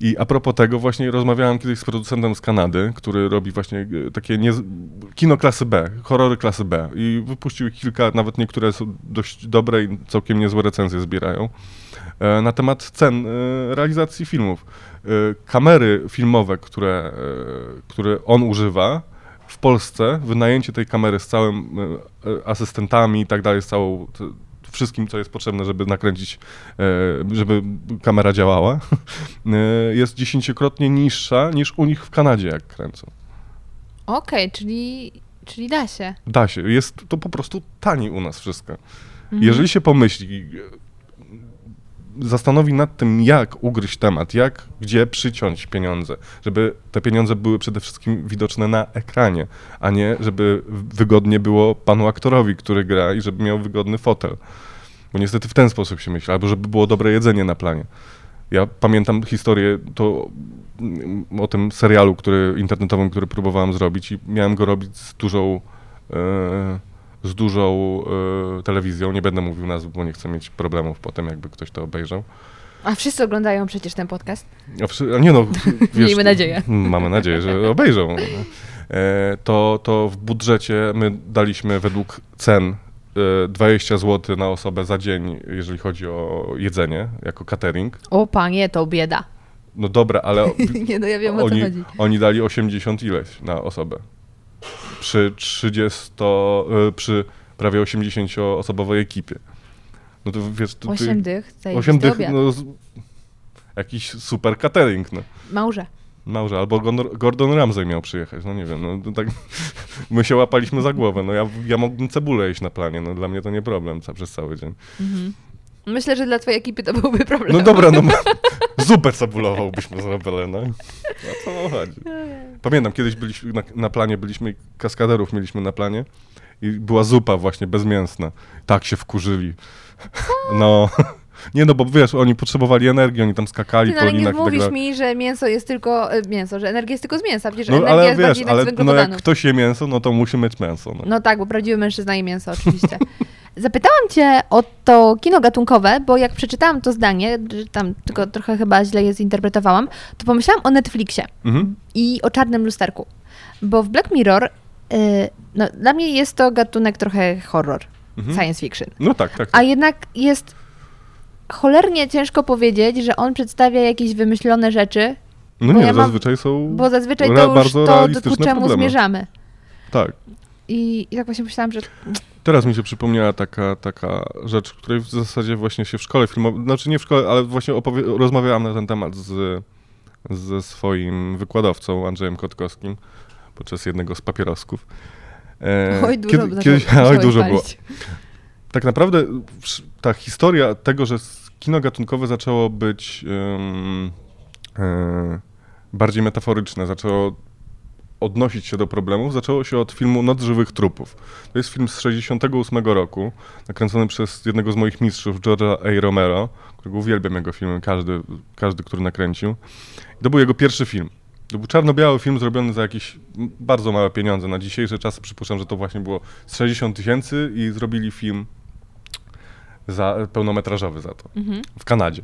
I a propos tego, właśnie rozmawiałem kiedyś z producentem z Kanady, który robi właśnie e, takie nie, kino klasy B, horrory klasy B. I wypuścił kilka, nawet niektóre są dość dobre i całkiem niezłe recenzje zbierają. E, na temat cen e, realizacji filmów. Kamery filmowe, które, które on używa, w Polsce wynajęcie tej kamery z całym asystentami i tak dalej, z całą wszystkim, co jest potrzebne, żeby nakręcić, e, żeby kamera działała, e, jest dziesięciokrotnie niższa niż u nich w Kanadzie, jak kręcą. Okej, czyli, czyli da się. Da się, jest to po prostu taniej u nas wszystko. Mhm. Jeżeli się pomyśli, zastanowi nad tym, jak ugryźć temat, jak, gdzie przyciąć pieniądze, żeby te pieniądze były przede wszystkim widoczne na ekranie, a nie żeby wygodnie było panu aktorowi, który gra i żeby miał wygodny fotel. Bo niestety w ten sposób się myśli, albo żeby było dobre jedzenie na planie. Ja pamiętam historię to mm, o tym serialu który, internetowym, który próbowałem zrobić i miałem go robić z dużą, e, z dużą e, telewizją. Nie będę mówił nazw, bo nie chcę mieć problemów potem, jakby ktoś to obejrzał. A wszyscy oglądają przecież ten podcast. A, nie no, wiesz, Miejmy nadzieję. Mamy nadzieję, że obejrzą. E, to, to w budżecie my daliśmy według cen e, 20 zł na osobę za dzień, jeżeli chodzi o jedzenie, jako catering. O panie, to bieda. No dobra, ale Nie, no ja wiem o co oni, chodzi. oni dali 80 ileś na osobę. Przy 30, e, przy prawie 80-osobowej ekipie. No to wiesz, to, Osiem dych, 8 8 dych, obiad. no, z- jakiś super catering, no. Małże. Małże, albo Gordon- Ramsay miał przyjechać, no nie wiem, no tak, my się łapaliśmy za głowę, no ja, ja mógłbym cebulę jeść na planie, no dla mnie to nie problem przez cały dzień. Myślę, że dla twojej ekipy to byłby problem. No dobra, no zupę cebulową byśmy zrobili, no. O co chodzi? Pamiętam, kiedyś byliśmy na, na planie, byliśmy, kaskaderów mieliśmy na planie i była zupa właśnie bezmięsna. Tak się wkurzyli. No, nie no, bo wiesz, oni potrzebowali energii, oni tam skakali Ty, no, po nie linach i tak mówisz mi, że mięso jest tylko e, mięso, że energia jest tylko z mięsa. Przecież No energia ale jest wiesz, bardziej ale z no jak ktoś je mięso, no to musi mieć mięso. No. No tak, bo prawdziwy mężczyzna je mięso, oczywiście. Zapytałam cię o to kino gatunkowe, bo jak przeczytałam to zdanie, tam tylko trochę chyba źle je zinterpretowałam, to pomyślałam o Netflixie Mhm. i o czarnym lusterku. Bo w Black Mirror, y, no, dla mnie jest to gatunek trochę horror, Mhm. science fiction. no tak, tak. A jednak jest cholernie ciężko powiedzieć, że on przedstawia jakieś wymyślone rzeczy, No nie, ja mam- zazwyczaj są bo zazwyczaj to już to, ku czemu problemy. zmierzamy. Tak. I, I tak właśnie myślałam, że Teraz mi się przypomniała taka, taka rzecz, której w zasadzie właśnie się w szkole filmowej, znaczy nie w szkole, ale właśnie opowie- rozmawiałam na ten temat z, ze swoim wykładowcą Andrzejem Kotkowskim podczas jednego z papierosków. E, oj, dużo, kiedy- kiedyś, oj, dużo było. Tak naprawdę ta historia tego, że kino gatunkowe zaczęło być ym, e, bardziej metaforyczne, zaczęło odnosić się do problemów, zaczęło się od filmu Noc żywych trupów. To jest film z 68 roku, nakręcony przez jednego z moich mistrzów, George'a A. Romero, którego uwielbiam jego filmy, każdy, każdy, który nakręcił. I to był jego pierwszy film. To był czarno-biały film zrobiony za jakieś bardzo małe pieniądze. Na dzisiejsze czasy przypuszczam, że to właśnie było z 60 tysięcy i zrobili film za, pełnometrażowy za to. W Kanadzie.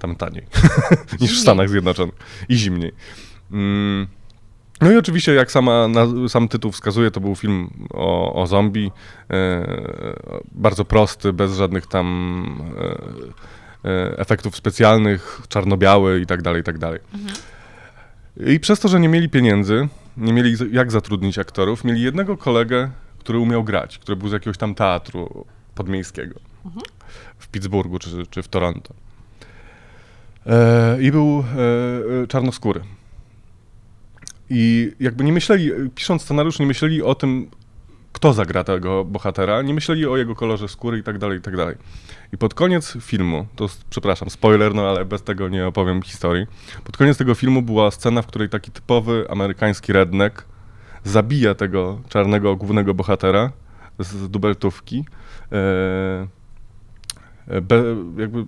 Tam taniej niż w. Stanach Zjednoczonych. I zimniej. Mm. No i oczywiście, jak sama, sam tytuł wskazuje, to był film o, o zombie. E, bardzo prosty, bez żadnych tam e, e, efektów specjalnych, czarno-biały i tak dalej, i tak dalej. I przez to, że nie mieli pieniędzy, nie mieli jak zatrudnić aktorów, mieli jednego kolegę, który umiał grać, który był z jakiegoś tam teatru podmiejskiego w Pittsburghu czy, czy w Toronto. I był czarnoskóry. I jakby nie myśleli, pisząc scenariusz, nie myśleli o tym, kto zagra tego bohatera, nie myśleli o jego kolorze skóry i tak dalej, i tak dalej. I pod koniec filmu, to przepraszam, spoiler, no ale bez tego nie opowiem historii. Pod koniec tego filmu była scena, w której taki typowy amerykański redneck zabija tego czarnego głównego bohatera z dubeltówki. E, e, be, jakby,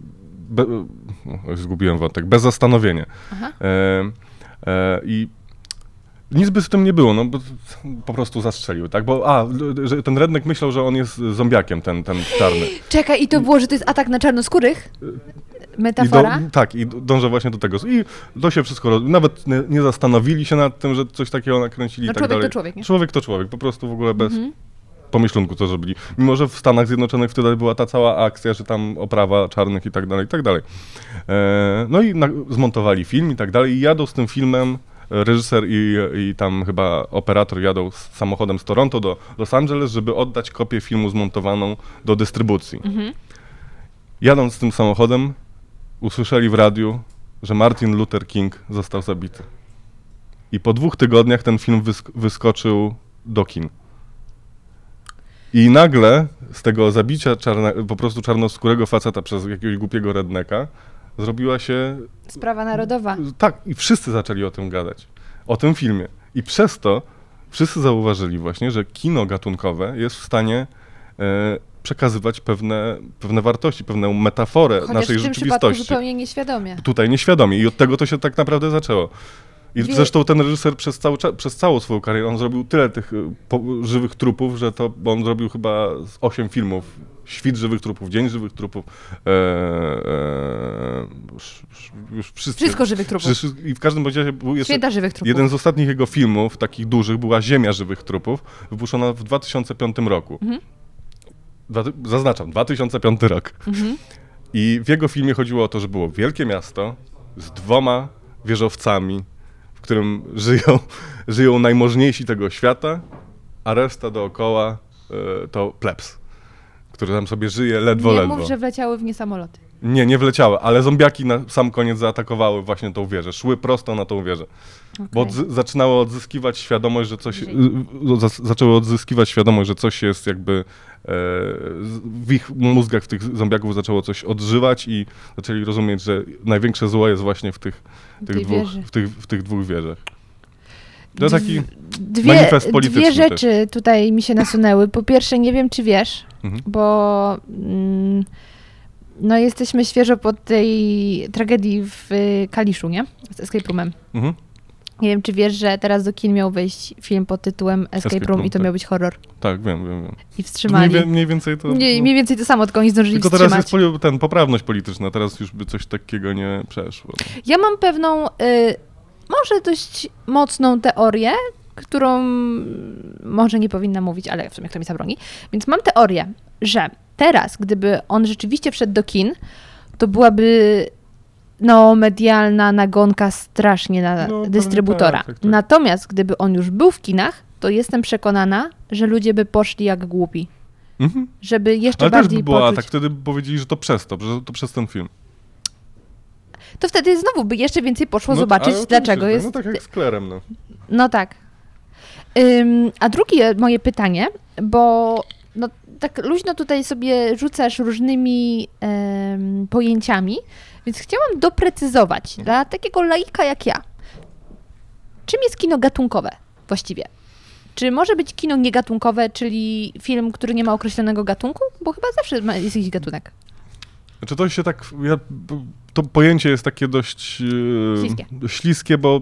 be, zgubiłem wątek, bez zastanowienia. Aha. E, e, I nic by z tym nie było, no bo po prostu zastrzelił, tak? Bo a, że ten redneck myślał, że on jest zombiakiem, ten, ten czarny. Czekaj, i to było, że to jest atak na czarnoskórych? I Metafora? do, tak, i dążę właśnie do tego. I to się wszystko, nawet nie, nie zastanowili się nad tym, że coś takiego nakręcili No i tak człowiek to dalej. człowiek, nie? Człowiek to człowiek, po prostu w ogóle bez Mhm. pomyślunku to zrobili. Mimo, że w Stanach Zjednoczonych wtedy była ta cała akcja, że tam oprawa czarnych i tak dalej, i tak dalej. E, no i na, zmontowali film i tak dalej i jadą z tym filmem reżyser i, i tam chyba operator jadą z samochodem z Toronto do Los Angeles, żeby oddać kopię filmu zmontowaną do dystrybucji. Mhm. Jadąc z tym samochodem, usłyszeli w radiu, że Martin Luther King został zabity. I po dwóch tygodniach ten film wysk- wyskoczył do kin. I nagle z tego zabicia czarne, po prostu czarnoskórego faceta przez jakiegoś głupiego redneka zrobiła się Sprawa narodowa. tak, i wszyscy zaczęli o tym gadać. O tym filmie. I przez to wszyscy zauważyli właśnie, że kino gatunkowe jest w stanie e, przekazywać pewne, pewne wartości, pewną metaforę Chociaż naszej w tym rzeczywistości. zupełnie nieświadomie. Tutaj nieświadomie. I od tego to się tak naprawdę zaczęło. I Wie- zresztą ten reżyser przez, cały, przez całą swoją karierę, on zrobił tyle tych y, po, żywych trupów, że to, bo on zrobił chyba z 8 filmów. Świt żywych trupów, Dzień żywych trupów, e, e, już, już wszyscy. Wszystko żywych trupów. I w każdym razie był jeszcze Święta żywych trupów. jeden z ostatnich jego filmów, takich dużych, była Ziemia żywych trupów, wypuszczona w 2005 roku. Mhm. Dwa, zaznaczam, 2005 rok. Mhm. I w jego filmie chodziło o to, że było wielkie miasto z dwoma wieżowcami, w którym żyją, żyją najmożniejsi tego świata, a reszta dookoła e, to plebs, który tam sobie żyje ledwo, Nie ledwo. mów, że wleciały w nie samoloty. Nie, nie wleciały, ale zombiaki na sam koniec zaatakowały właśnie tą wieżę. Szły prosto na tą wieżę. Bo Okej. odzy- zaczynały odzyskiwać świadomość, że coś. Zaczęły odzyskiwać świadomość, że coś jest jakby. E, w ich mózgach, w tych zombiaków zaczęło coś odżywać i zaczęli rozumieć, że największe zło jest właśnie w tych, tych, tej dwóch, wieży. w, tych, w tych dwóch wieżach. To taki. Dwie, manifest polityczny dwie rzeczy tutaj mi się nasunęły. Po pierwsze, nie wiem, czy wiesz, Mhm. bo mm, no, jesteśmy świeżo po tej tragedii w y, Kaliszu, nie? Z Escape Roomem. Mhm. Nie wiem, czy wiesz, że teraz do kin miał wyjść film pod tytułem Escape, Escape Room Room, i to tak. miał być horror. Tak, wiem, wiem, wiem. I Mniej, wstrzymali. wie- mniej więcej to. Mniej, no. mniej więcej to samo, tylko oni zdążyli Tylko teraz jest poli- ten, poprawność polityczna, teraz już by coś takiego nie przeszło. Ja mam pewną, y, może dość mocną teorię, którą może nie powinna mówić, ale w sumie kto mi zabroni. Więc mam teorię, że teraz, gdyby on rzeczywiście wszedł do kin, to byłaby no, medialna nagonka strasznie na No, dystrybutora. tak, tak, tak. Natomiast gdyby on już był w kinach, to jestem przekonana, że ludzie by poszli jak głupi. Mhm. Żeby jeszcze Ale też bardziej by była poczuć. tak, wtedy by powiedzieli, że to przez to, że to przez ten film. To wtedy znowu by jeszcze więcej poszło No, zobaczyć, dlaczego oczywiście, jest No tak jak z Klerem, no. No tak. Ym, a drugie moje pytanie, bo no, tak luźno tutaj sobie rzucasz różnymi em, pojęciami, więc chciałam doprecyzować dla takiego laika jak ja. Czym jest kino gatunkowe właściwie? Czy może być kino niegatunkowe, czyli film, który nie ma określonego gatunku? Bo chyba zawsze ma- jest jakiś gatunek. Znaczy to się tak, ja, to pojęcie jest takie dość e, Śliskie. śliskie bo,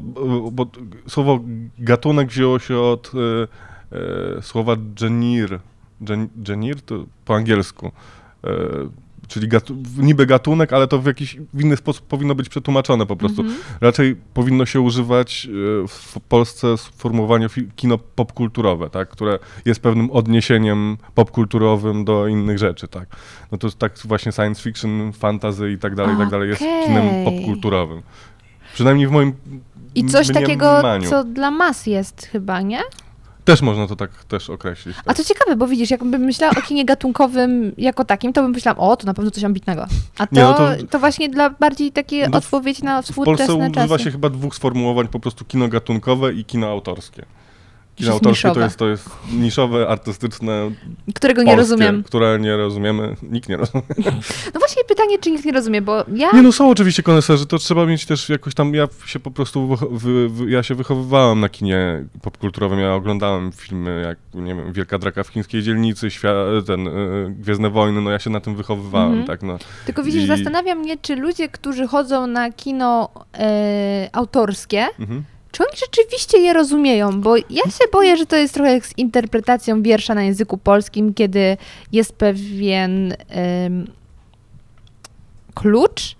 bo słowo gatunek wzięło się od e, e, słowa genir. Gen, genir to po angielsku. E, czyli gatu, niby gatunek, ale to w jakiś w inny sposób powinno być przetłumaczone po prostu. Mhm. Raczej powinno się używać e, w Polsce sformułowania kino popkulturowe, tak, które jest pewnym odniesieniem popkulturowym do innych rzeczy, tak. No to jest tak właśnie science fiction, fantasy i tak dalej, i tak dalej jest kinem popkulturowym. Przynajmniej w moim I coś takiego, co dla mas jest chyba, nie? Też można to tak też określić. A Tak. to ciekawe, bo widzisz, jakbym myślała o kinie gatunkowym jako takim, to bym myślała, o, to na pewno coś ambitnego. A to, Nie, no to... to- właśnie dla bardziej takie No to w- odpowiedź na W Polsce współczesne używa czasy. się chyba dwóch sformułowań, po prostu kino gatunkowe i kino autorskie. Kino autorskie to jest, to jest niszowe, artystyczne, Którego nie polskie, rozumiem. które nie rozumiemy, nikt nie rozumie. No właśnie pytanie, czy nikt nie rozumie, bo ja... Nie no, są oczywiście koneserzy, to trzeba mieć też jakoś tam, ja się po prostu, wy, wy, ja się wychowywałem na kinie popkulturowym, ja oglądałem filmy jak, nie wiem, Wielka Draka w chińskiej dzielnicy, ten, y, Gwiezdne Wojny, no ja się na tym wychowywałem, Mhm. tak no. Tylko widzisz, I- zastanawia mnie, czy ludzie, którzy chodzą na kino e, autorskie, Mhm. Czy oni rzeczywiście je rozumieją? Bo ja się boję, że to jest trochę jak z interpretacją wiersza na języku polskim, kiedy jest pewien klucz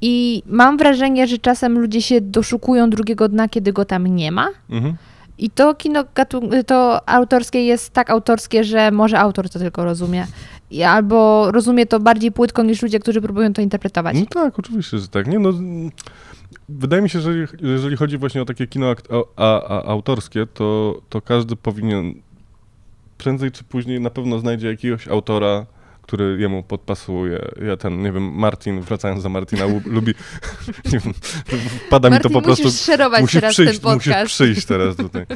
i mam wrażenie, że czasem ludzie się doszukują drugiego dna, kiedy go tam nie ma. Mhm. I to kino to autorskie jest tak autorskie, że może autor to tylko rozumie. Albo rozumie to bardziej płytko niż ludzie, którzy próbują to interpretować. No tak, oczywiście, że tak. Nie, no, wydaje mi się, że jeżeli- chodzi właśnie o takie kino autorskie, to, to każdy powinien prędzej czy później na pewno znajdzie jakiegoś autora, który jemu podpasuje. Ja ten, nie wiem, Martin, wracając do Martina, lu- lubi, nie wiem, wpada mi Martin, to po prostu... szerować Musisz teraz przyjść, ten musisz przyjść teraz tutaj.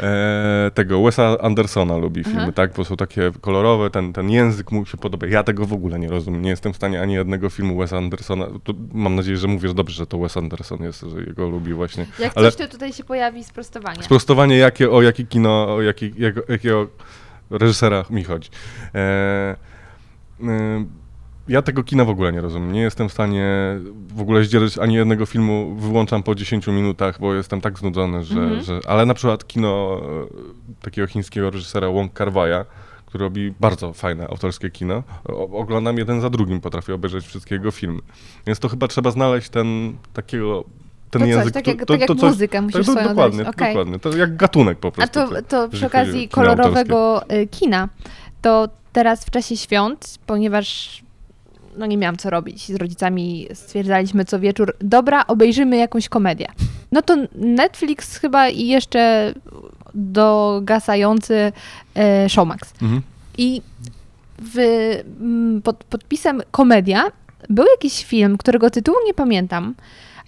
E, tego Wesa Andersona lubi filmy, Aha. tak? Bo są takie kolorowe, ten, ten język mu się podoba. Ja tego w ogóle nie rozumiem. Nie jestem w stanie ani jednego filmu Wesa Andersona. To mam nadzieję, że mówisz dobrze, że to Wes Anderson jest, że jego lubi właśnie. Jak Ale coś, to tutaj się pojawi sprostowanie. sprostowanie, jakie, o jakie kino, o jaki, jakiego, jakiego reżysera mi chodzi. E, ja tego kina w ogóle nie rozumiem. Nie jestem w stanie w ogóle zdzierżyć ani jednego filmu, wyłączam po 10 minutach, bo jestem tak znudzony, że... Mhm. że ale na przykład kino e, takiego chińskiego reżysera Wong Kar-wai'a, który robi bardzo fajne autorskie kino, o, oglądam jeden za drugim, potrafię obejrzeć wszystkie jego filmy. Więc to chyba trzeba znaleźć ten takiego... Ten To coś, język, tak to- jak- to- tak jak to coś- muzykę musisz tak, dokładnie, okej. dokładnie. To jak gatunek po A prostu. to, to jeżeli przy okazji autorskie. kolorowego y, kina, to teraz w czasie świąt, ponieważ no nie miałam co robić, z rodzicami stwierdzaliśmy co wieczór, dobra, obejrzymy jakąś komedię. No to Netflix chyba i jeszcze dogasający e, Showmax. Mhm. I w, pod podpisem komedia był jakiś film, którego tytułu nie pamiętam.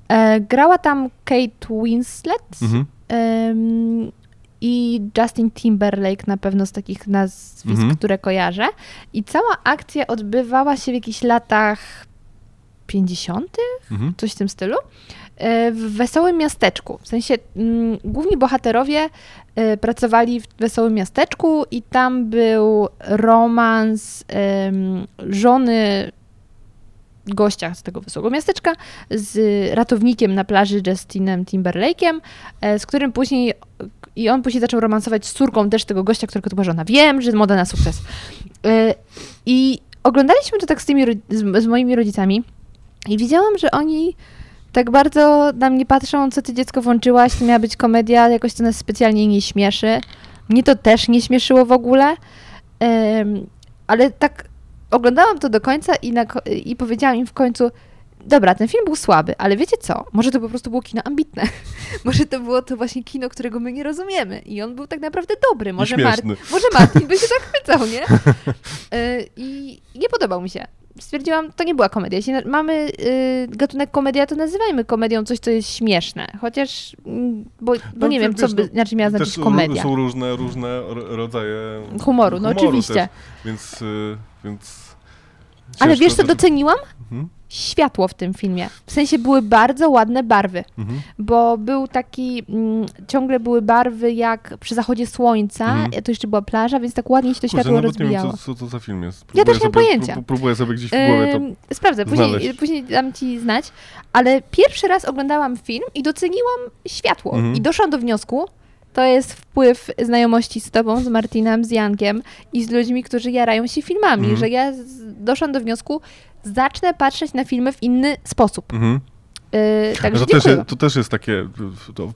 E, grała tam Kate Winslet Mhm. em, i Justin Timberlake na pewno z takich nazwisk, Mhm. które kojarzę. I cała akcja odbywała się w jakichś latach 50., Mhm. coś w tym stylu, e, w wesołym miasteczku. W sensie mm, główni bohaterowie e, pracowali w wesołym miasteczku i tam był romans em, żony gościa z tego wesołego miasteczka z ratownikiem na plaży Justinem Timberlake'em, e, z którym później i on później zaczął romansować z córką też tego gościa, którego to była żona. Wiem, że moda na sukces. E, I oglądaliśmy to tak z, tymi, z, z moimi rodzicami i widziałam, że oni tak bardzo na mnie patrzą, co ty dziecko włączyłaś, to miała być komedia, jakoś to nas specjalnie nie śmieszy. Mnie to też nie śmieszyło w ogóle, ale tak oglądałam to do końca i, na, i powiedziałam im w końcu, dobra, ten film był słaby, ale wiecie co, może to po prostu było kino ambitne. może to było to właśnie kino, którego my nie rozumiemy i on był tak naprawdę dobry. Może, Mar- może Martin by się zachwycał, nie? E, I nie podobał mi się. Stwierdziłam, to nie była komedia. Jeśli mamy y, gatunek komedia, to nazywajmy komedią coś, co jest śmieszne. Chociaż, mm, bo, bo No, nie wiem, wiesz, co by no, znaczy miała znaczyć komedia. Są różne, różne ro- rodzaje Humoru, no oczywiście. Też, więc, y, więc Ale wiesz, co doceniłam? Mhm. Światło w tym filmie. W sensie były bardzo ładne barwy, Mhm. bo był taki, mm, ciągle były barwy jak przy zachodzie słońca, Mhm. to jeszcze była plaża, więc tak ładnie się to Kurczę, światło nawet nie wiem, rozbijało. co, co to za film jest. Ja też nie mam pojęcia. pró- próbuję sobie gdzieś w głowie to... Sprawdzę, później, później dam ci znać, ale pierwszy raz oglądałam film i doceniłam światło. Mhm. I doszłam do wniosku, to jest wpływ znajomości z tobą, z Martinem, z Jankiem i z ludźmi, którzy jarają się filmami, Mhm. że ja doszłam do wniosku, zacznę patrzeć na filmy w inny sposób. Mhm. Yy, także to, też, dziękuję. to też jest takie,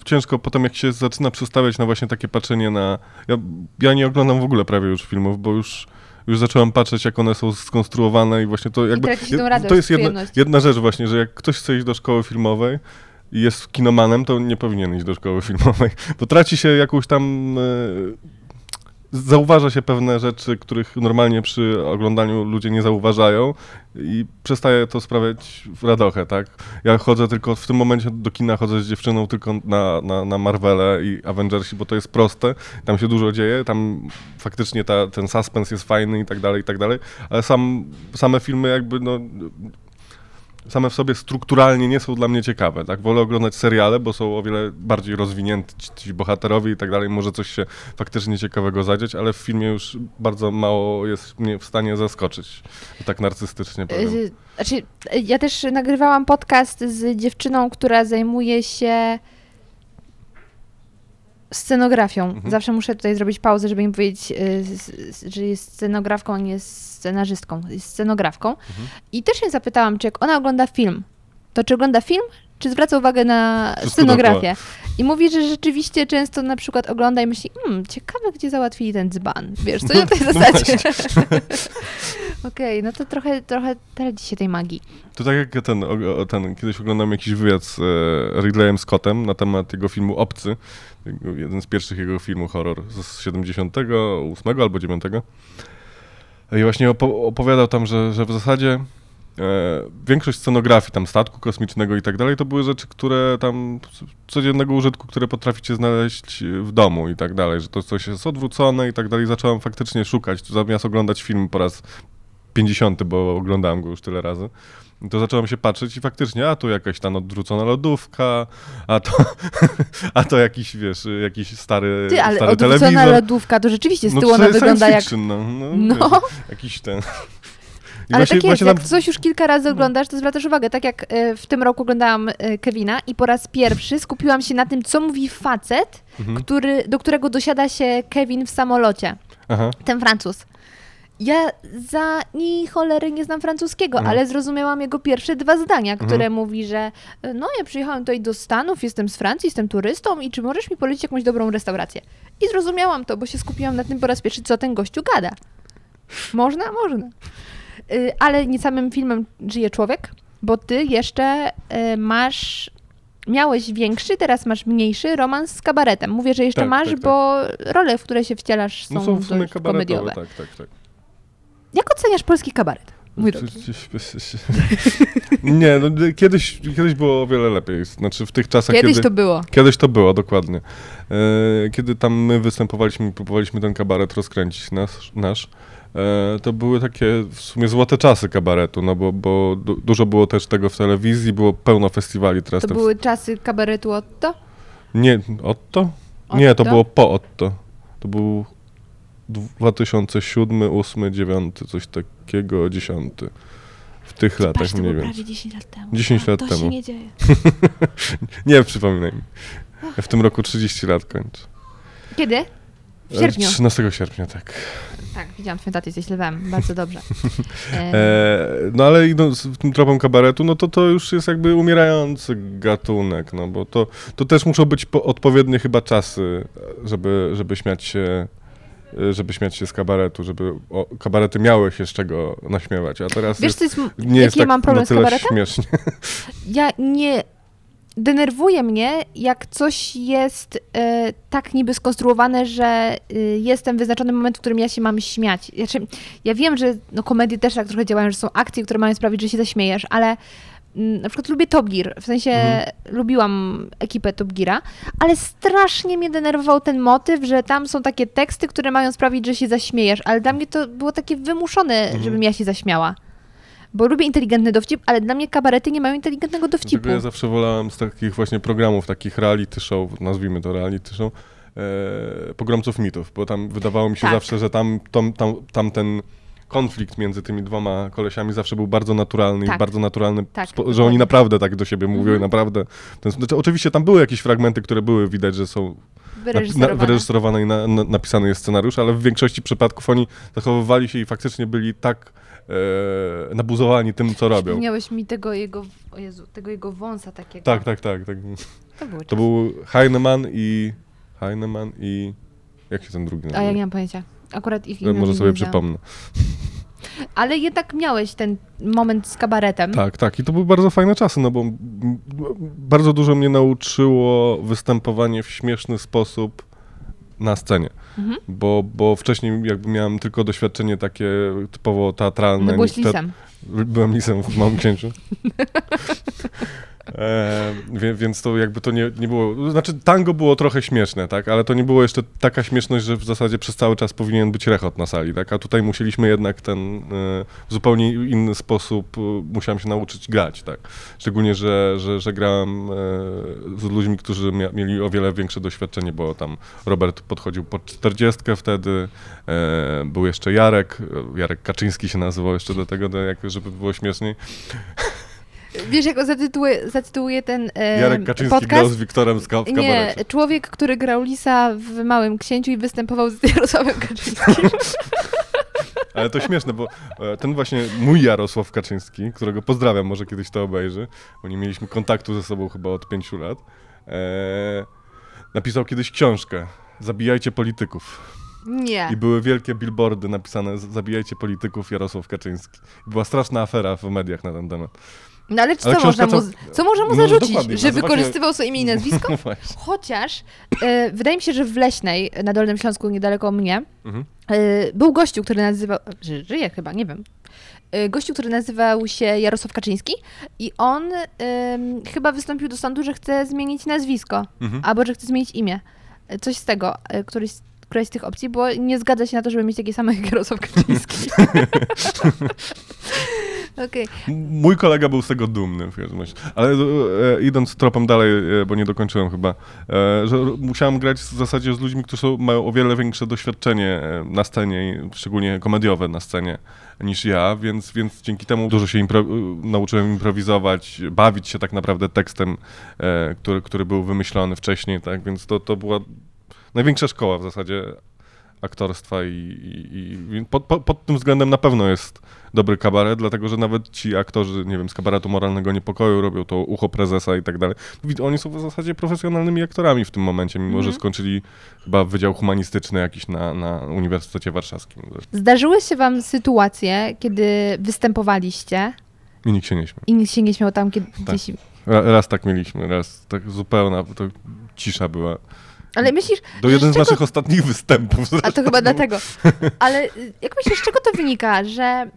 ciężko potem jak się zaczyna przestawiać na właśnie takie patrzenie na... Ja, ja nie oglądam w ogóle prawie już filmów, bo już, już zacząłem patrzeć jak one są skonstruowane i właśnie to jakby... tą radość, to jest jedna, jedna rzecz właśnie, że jak ktoś chce iść do szkoły filmowej i jest kinomanem, to nie powinien iść do szkoły filmowej, bo traci się jakąś tam... Zauważa się pewne rzeczy, których normalnie przy oglądaniu ludzie nie zauważają i przestaje to sprawiać radochę, tak? Ja chodzę tylko, w tym momencie do kina chodzę z dziewczyną tylko na, na, na Marvele i Avengersi, bo to jest proste, tam się dużo dzieje, tam faktycznie ta, ten suspens jest fajny i tak dalej, i tak dalej, ale sam, same filmy jakby, no same w sobie strukturalnie nie są dla mnie ciekawe, tak? Wolę oglądać seriale, bo są o wiele bardziej rozwinięci ci, bohaterowie i tak dalej, może coś się faktycznie ciekawego zadzieć, ale w filmie już bardzo mało jest mnie w stanie zaskoczyć, tak narcystycznie powiem. Y, Znaczy, ja też nagrywałam podcast z dziewczyną, która zajmuje się scenografią. Mhm. Zawsze muszę tutaj zrobić pauzę, żeby im powiedzieć, y, że jest scenografką, a nie scenarzystką. Jest scenografką. Mhm. I też się zapytałam, czy jak ona ogląda film, to czy ogląda film, czy zwraca uwagę na scenografię. I mówi, że rzeczywiście często na przykład ogląda i myśli, hmm, ciekawe, gdzie załatwili ten dzban. Wiesz, co na tej No zasadzie. Okej, no to trochę, trochę traci się tej magii. To tak jak ten, ten kiedyś oglądałem jakiś wywiad z e, Ridleyem Scottem na temat jego filmu Obcy, jeden z pierwszych jego filmów horror z 78 albo 9. I właśnie opo- opowiadał tam, że, że w zasadzie e, większość scenografii, tam statku kosmicznego i tak dalej, to były rzeczy, które tam codziennego użytku, które potraficie znaleźć w domu i tak dalej, że to coś jest odwrócone i tak dalej. Zacząłem faktycznie szukać, zamiast oglądać film po raz 50, bo oglądałem go już tyle razy. To zacząłem się patrzeć i faktycznie, a tu jakaś tam odwrócona lodówka, a to, a to jakiś, wiesz, jakiś stary, Ty, ale stary odwrócona telewizor. lodówka, to rzeczywiście z No tyłu to ona wygląda science jak... fiction, no, no, No. Wiesz, jakiś ten... I Ale tak jest, właśnie jak tam- coś już kilka razy oglądasz, to zwracasz uwagę. Tak jak e, w tym roku oglądałam e, Kevina i po raz pierwszy skupiłam się na tym, co mówi facet, Mhm. który, do którego dosiada się Kevin w samolocie. Aha. Ten Francuz. Ja za ni cholery nie znam francuskiego, Mhm. ale zrozumiałam jego pierwsze dwa zdania, Mhm. które mówi, że e, no ja przyjechałem tutaj do Stanów, jestem z Francji, jestem turystą i czy możesz mi polecić jakąś dobrą restaurację? I zrozumiałam to, bo się skupiłam na tym po raz pierwszy, co ten gościu gada. Można? Można. Y, Ale nie samym filmem żyje człowiek, bo ty jeszcze y, masz, miałeś większy, teraz masz mniejszy romans z kabaretem. Mówię, że jeszcze Tak, masz, tak, tak. bo role, w które się wcielasz są, No są w sumie dość komediowe. tak, tak, tak. Jak oceniasz polski kabaret? Mój drogi. Nie, no kiedyś, kiedyś było o wiele lepiej. Znaczy w tych czasach, Kiedyś kiedy... to było. Kiedyś to było, dokładnie. E, Kiedy tam my występowaliśmy i próbowaliśmy ten kabaret rozkręcić nasz, nasz e, to były takie w sumie złote czasy kabaretu, no bo, bo du dużo było też tego w telewizji, było pełno festiwali teraz. To te- były czasy kabaretu Otto? Nie, Otto? Nie, to Otto? było po Otto. To był 2007, 8, 9, coś takiego, 10. W tych latach Patrz, to mniej więcej. prawie 10 lat temu. 10 A, lat to temu. się nie dzieje. Nie, przypominaj mi. Ja w tym roku 30 lat kończę. Kiedy? W sierpniu. 13 sierpnia, tak. Tak, widziałam twoją tatę, jesteś lwem. Bardzo dobrze. E, no ale idąc w tym tropem kabaretu, no to to już jest jakby umierający gatunek, no bo to, to też muszą być po, odpowiednie chyba czasy, żeby, żeby śmiać się żeby śmiać się z kabaretu, żeby o, kabarety miały się z czego naśmiewać, a teraz Wiesz, jest, co jest, nie jest tak mam problem na z tyle kabaretem? śmiesznie. Ja nie... Denerwuje mnie, jak coś jest e, tak niby skonstruowane, że e, jestem wyznaczony moment, w którym ja się mam śmiać. Znaczy, ja wiem, że no, komedie też tak trochę działają, że są akcje, które mają sprawić, że się zaśmiejesz, ale na przykład lubię Top Gear, w sensie Mhm. lubiłam ekipę Top Geara, ale strasznie mnie denerwował ten motyw, że tam są takie teksty, które mają sprawić, że się zaśmiejesz, ale dla mnie to było takie wymuszone, Mhm. żebym ja się zaśmiała. Bo lubię inteligentny dowcip, ale dla mnie kabarety nie mają inteligentnego dowcipu. Ja zawsze wolałem z takich właśnie programów, takich reality show, nazwijmy to reality show, e, pogromców mitów, bo tam wydawało mi się Tak. zawsze, że tam, tam, tam, tam ten konflikt między tymi dwoma kolesiami zawsze był bardzo naturalny Tak. i bardzo naturalny, Tak, spo- że oni naprawdę tak do siebie mówią i Mhm. naprawdę... Ten, znaczy, oczywiście tam były jakieś fragmenty, które były widać, że są Wyreżyserowane. na, wyreżyserowane i na, na, napisany jest scenariusz, ale w większości przypadków oni zachowywali się i faktycznie byli tak e, nabuzowani tym, co robią. Przypomniałeś mi tego jego, Jezu, tego jego wąsa takiego. Tak, tak, tak. tak. To były To był Heinemann i... Heinemann i... Jak się ten drugi A ja nazywa? nie mam pojęcia. Akurat ich Może imion sobie nie wiedziałam. przypomnę. Ale jednak miałeś ten moment z kabaretem. Tak, tak. I to były bardzo fajne czasy, no bo bardzo dużo mnie nauczyło występowanie w śmieszny sposób na scenie. Mhm. Bo, bo wcześniej jakby miałem tylko doświadczenie takie typowo teatralne. No byłeś Te- lisem. Byłem lisem w Małym Księciu. E, więc to jakby to nie, nie było, znaczy tango było trochę śmieszne, tak, ale to nie było jeszcze taka śmieszność, że w zasadzie przez cały czas powinien być rechot na sali, tak, a tutaj musieliśmy jednak ten e, w zupełnie inny sposób, e, musiałem się nauczyć grać, tak, szczególnie, że, że, że grałem e, z ludźmi, którzy mia, mieli o wiele większe doświadczenie, bo tam Robert podchodził pod 40 wtedy, e, był jeszcze Jarek, e, Jarek Kaczyński się nazywał jeszcze do tego, żeby było śmieszniej, Wiesz, jak go zatytułuję, zatytułuję ten e, Jarek Kaczyński grał podcast? z Wiktorem z ka- w Nie, kabarecie. człowiek, który grał Lisa w Małym Księciu i występował z Jarosławem Kaczyńskim. Ale to śmieszne, bo e, ten właśnie mój Jarosław Kaczyński, którego pozdrawiam, może kiedyś to obejrzy, bo nie mieliśmy kontaktu ze sobą chyba od pięciu lat, e, napisał kiedyś książkę Zabijajcie polityków. Nie. I były wielkie billboardy napisane Zabijajcie polityków Jarosław Kaczyński. Była straszna afera w mediach na ten temat. No ale, Ale co, można mu, co- co można mu No, zarzucić? dokładnie, że wykorzystywał swoje imię i nazwisko? No. Chociaż e, wydaje mi się, że w Leśnej, na Dolnym Śląsku, niedaleko mnie, Mhm. e, był gościu, który nazywał, ży, żyje chyba, nie wiem, e, gościu, który nazywał się Jarosław Kaczyński i on chyba wystąpił do sądu, że chce zmienić nazwisko, Mhm. albo że chce zmienić imię. E, Coś z tego, e, któryś, z- któraś z tych opcji, bo nie zgadza się na to, żeby mieć takie same jak Jarosław Kaczyński. Okej. Mój kolega był z tego dumny w każdym razie. Ale e, idąc tropem dalej, e, bo nie dokończyłem chyba, e, że musiałem grać w zasadzie z ludźmi, którzy są- mają o wiele większe doświadczenie e, na scenie, szczególnie komediowe na scenie niż ja, więc, więc dzięki temu dużo się impro- nauczyłem improwizować, bawić się tak naprawdę tekstem, e, który, który był wymyślony wcześniej, tak, więc to, to była największa szkoła w zasadzie aktorstwa i, i, i pod, pod, pod tym względem na pewno jest dobry kabaret, dlatego że nawet ci aktorzy, nie wiem, z kabaretu Moralnego Niepokoju robią to ucho prezesa i tak dalej. Oni są w zasadzie profesjonalnymi aktorami w tym momencie, mimo że skończyli chyba Wydział Humanistyczny jakiś na, na Uniwersytecie Warszawskim. Zdarzyły się wam sytuacje, kiedy występowaliście I nikt się nie śmiał. i nikt się nie śmiał tam, kiedy Tak. gdzieś... Ra, raz tak mieliśmy, raz tak zupełna to cisza była. Ale myślisz, Do że jeden z czego- naszych ostatnich występów. A to zresztą chyba dlatego. Ale jak myślisz, z czego to wynika? Że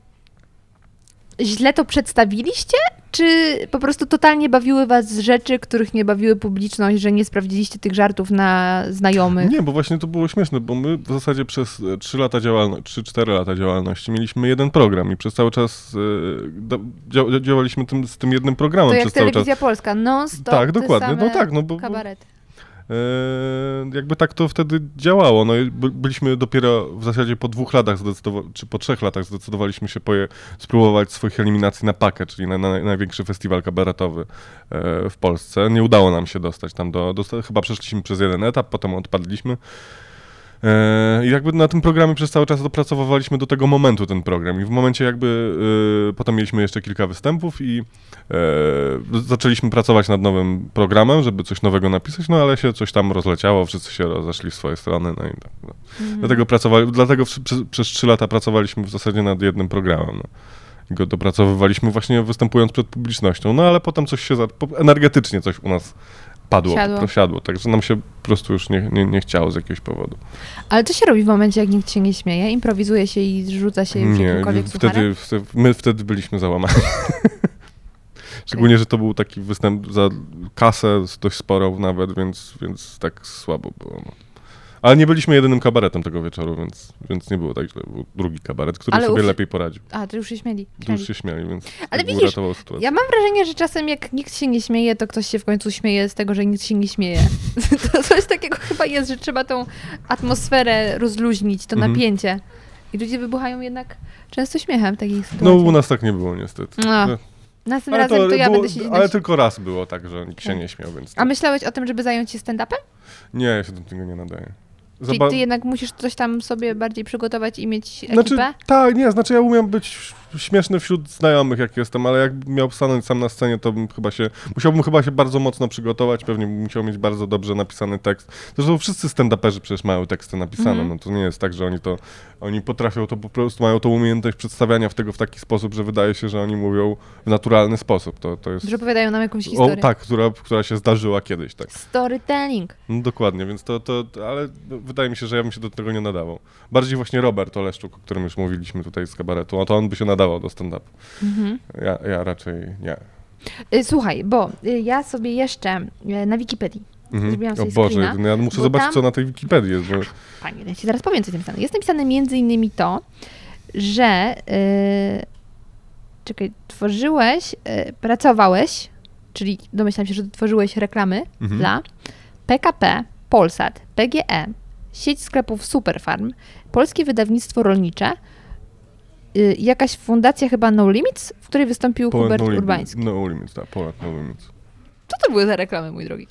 źle to przedstawiliście? Czy po prostu totalnie bawiły was rzeczy, których nie bawiły publiczność, że nie sprawdziliście tych żartów na znajomych? Nie, bo właśnie to było śmieszne, bo my w zasadzie przez 3 lata działalności, 3-4 lata działalności mieliśmy jeden program i przez cały czas e, działaliśmy tym, z tym jednym programem To jak przez cały czas. telewizja polska, non stop Tak, dokładnie, no tak, no bo-. E, jakby tak to wtedy działało. No, byliśmy dopiero w zasadzie po dwóch latach, czy po trzech latach zdecydowaliśmy się spróbować swoich eliminacji na pakę, czyli na, na największy festiwal kabaretowy e, w Polsce. Nie udało nam się dostać tam do, do... Chyba przeszliśmy przez jeden etap, potem odpadliśmy. E, I jakby na tym programie przez cały czas dopracowywaliśmy do tego momentu ten program. I w momencie jakby e, potem mieliśmy jeszcze kilka występów i e, zaczęliśmy pracować nad nowym programem, żeby coś nowego napisać, no ale się coś tam rozleciało, wszyscy się rozeszli w swoje strony, no i tak. No. Dlatego pracowali, dlatego w, przez, przez trzy lata pracowaliśmy w zasadzie nad jednym programem. No. Go dopracowywaliśmy właśnie występując przed publicznością, no ale potem coś się, energetycznie coś u nas padło, Siadło. prosiadło, także nam się po prostu już nie, nie, nie chciało z jakiegoś powodu. Ale co się robi w momencie, jak nikt się nie śmieje? Improwizuje się i rzuca się już Nie, wtedy, wtedy, my wtedy byliśmy załamani. Szczególnie, że to był taki występ za kasę dość sporą nawet, więc, więc tak słabo było. No. Ale nie byliśmy jedynym kabaretem tego wieczoru, więc, więc nie było tak źle. Był drugi kabaret, który Ale sobie uf- lepiej poradził. A, to już się śmieli. Tu już się śmiali, więc Ale widzisz. Ja mam wrażenie, że czasem jak nikt się nie śmieje, to ktoś się w końcu śmieje z tego, że nikt się nie śmieje. to coś takiego chyba jest, że trzeba tą atmosferę rozluźnić, to Mhm. napięcie. I ludzie wybuchają jednak często śmiechem w takich No sytuacjach. u nas tak nie było niestety. No, No, Następnym razem to, ja było, będę siedzieć na ale si- tylko raz było tak, że nikt się Tak. nie śmiał, więc A myślałeś o tym, żeby zająć się stand-upem? nie, ja się do tego nie nadaję. Czyli ty jednak musisz coś tam sobie bardziej przygotować i mieć ekipę? Znaczy, tak, nie, znaczy ja umiem być śmieszny wśród znajomych, jak jestem, ale jakbym miał stanąć sam na scenie, to bym chyba się, musiałbym chyba się bardzo mocno przygotować, pewnie bym musiał mieć bardzo dobrze napisany tekst. Zresztą wszyscy stand-uperzy przecież mają teksty napisane, Mhm. no to nie jest tak, że oni to, oni potrafią to po prostu, mają tą umiejętność przedstawiania w tego w taki sposób, że wydaje się, że oni mówią w naturalny sposób. To, to jest... Że opowiadają nam jakąś O, historię. tak, która, która się zdarzyła kiedyś, tak. Storytelling. No, dokładnie, więc to, to, to, ale wydaje mi się, że ja bym się do tego nie nadawał. Bardziej właśnie Robert Oleszczuk, o którym już mówiliśmy tutaj z kabaretu, no to on by się nadawał do stand-upu. Mhm. Ja, ja raczej nie. Y, Słuchaj, bo y, ja sobie jeszcze y, na Wikipedii zrobiłam O Boże, screena, no ja muszę zobaczyć, tam- co na tej Wikipedii jest, bo Panie, ja ci zaraz powiem, co jest napisane. Jest napisane między innymi to, że yy, czekaj, tworzyłeś, yy, pracowałeś, czyli domyślam się, że tworzyłeś reklamy Mhm. dla PKP, Polsat, PGE, sieć sklepów Superfarm, Polskie Wydawnictwo Rolnicze, yy, jakaś fundacja chyba No Limits, w której wystąpił Poland Hubert no Urbański. No limits, tak, Poland no limits. Co to były za reklamy, mój drogi?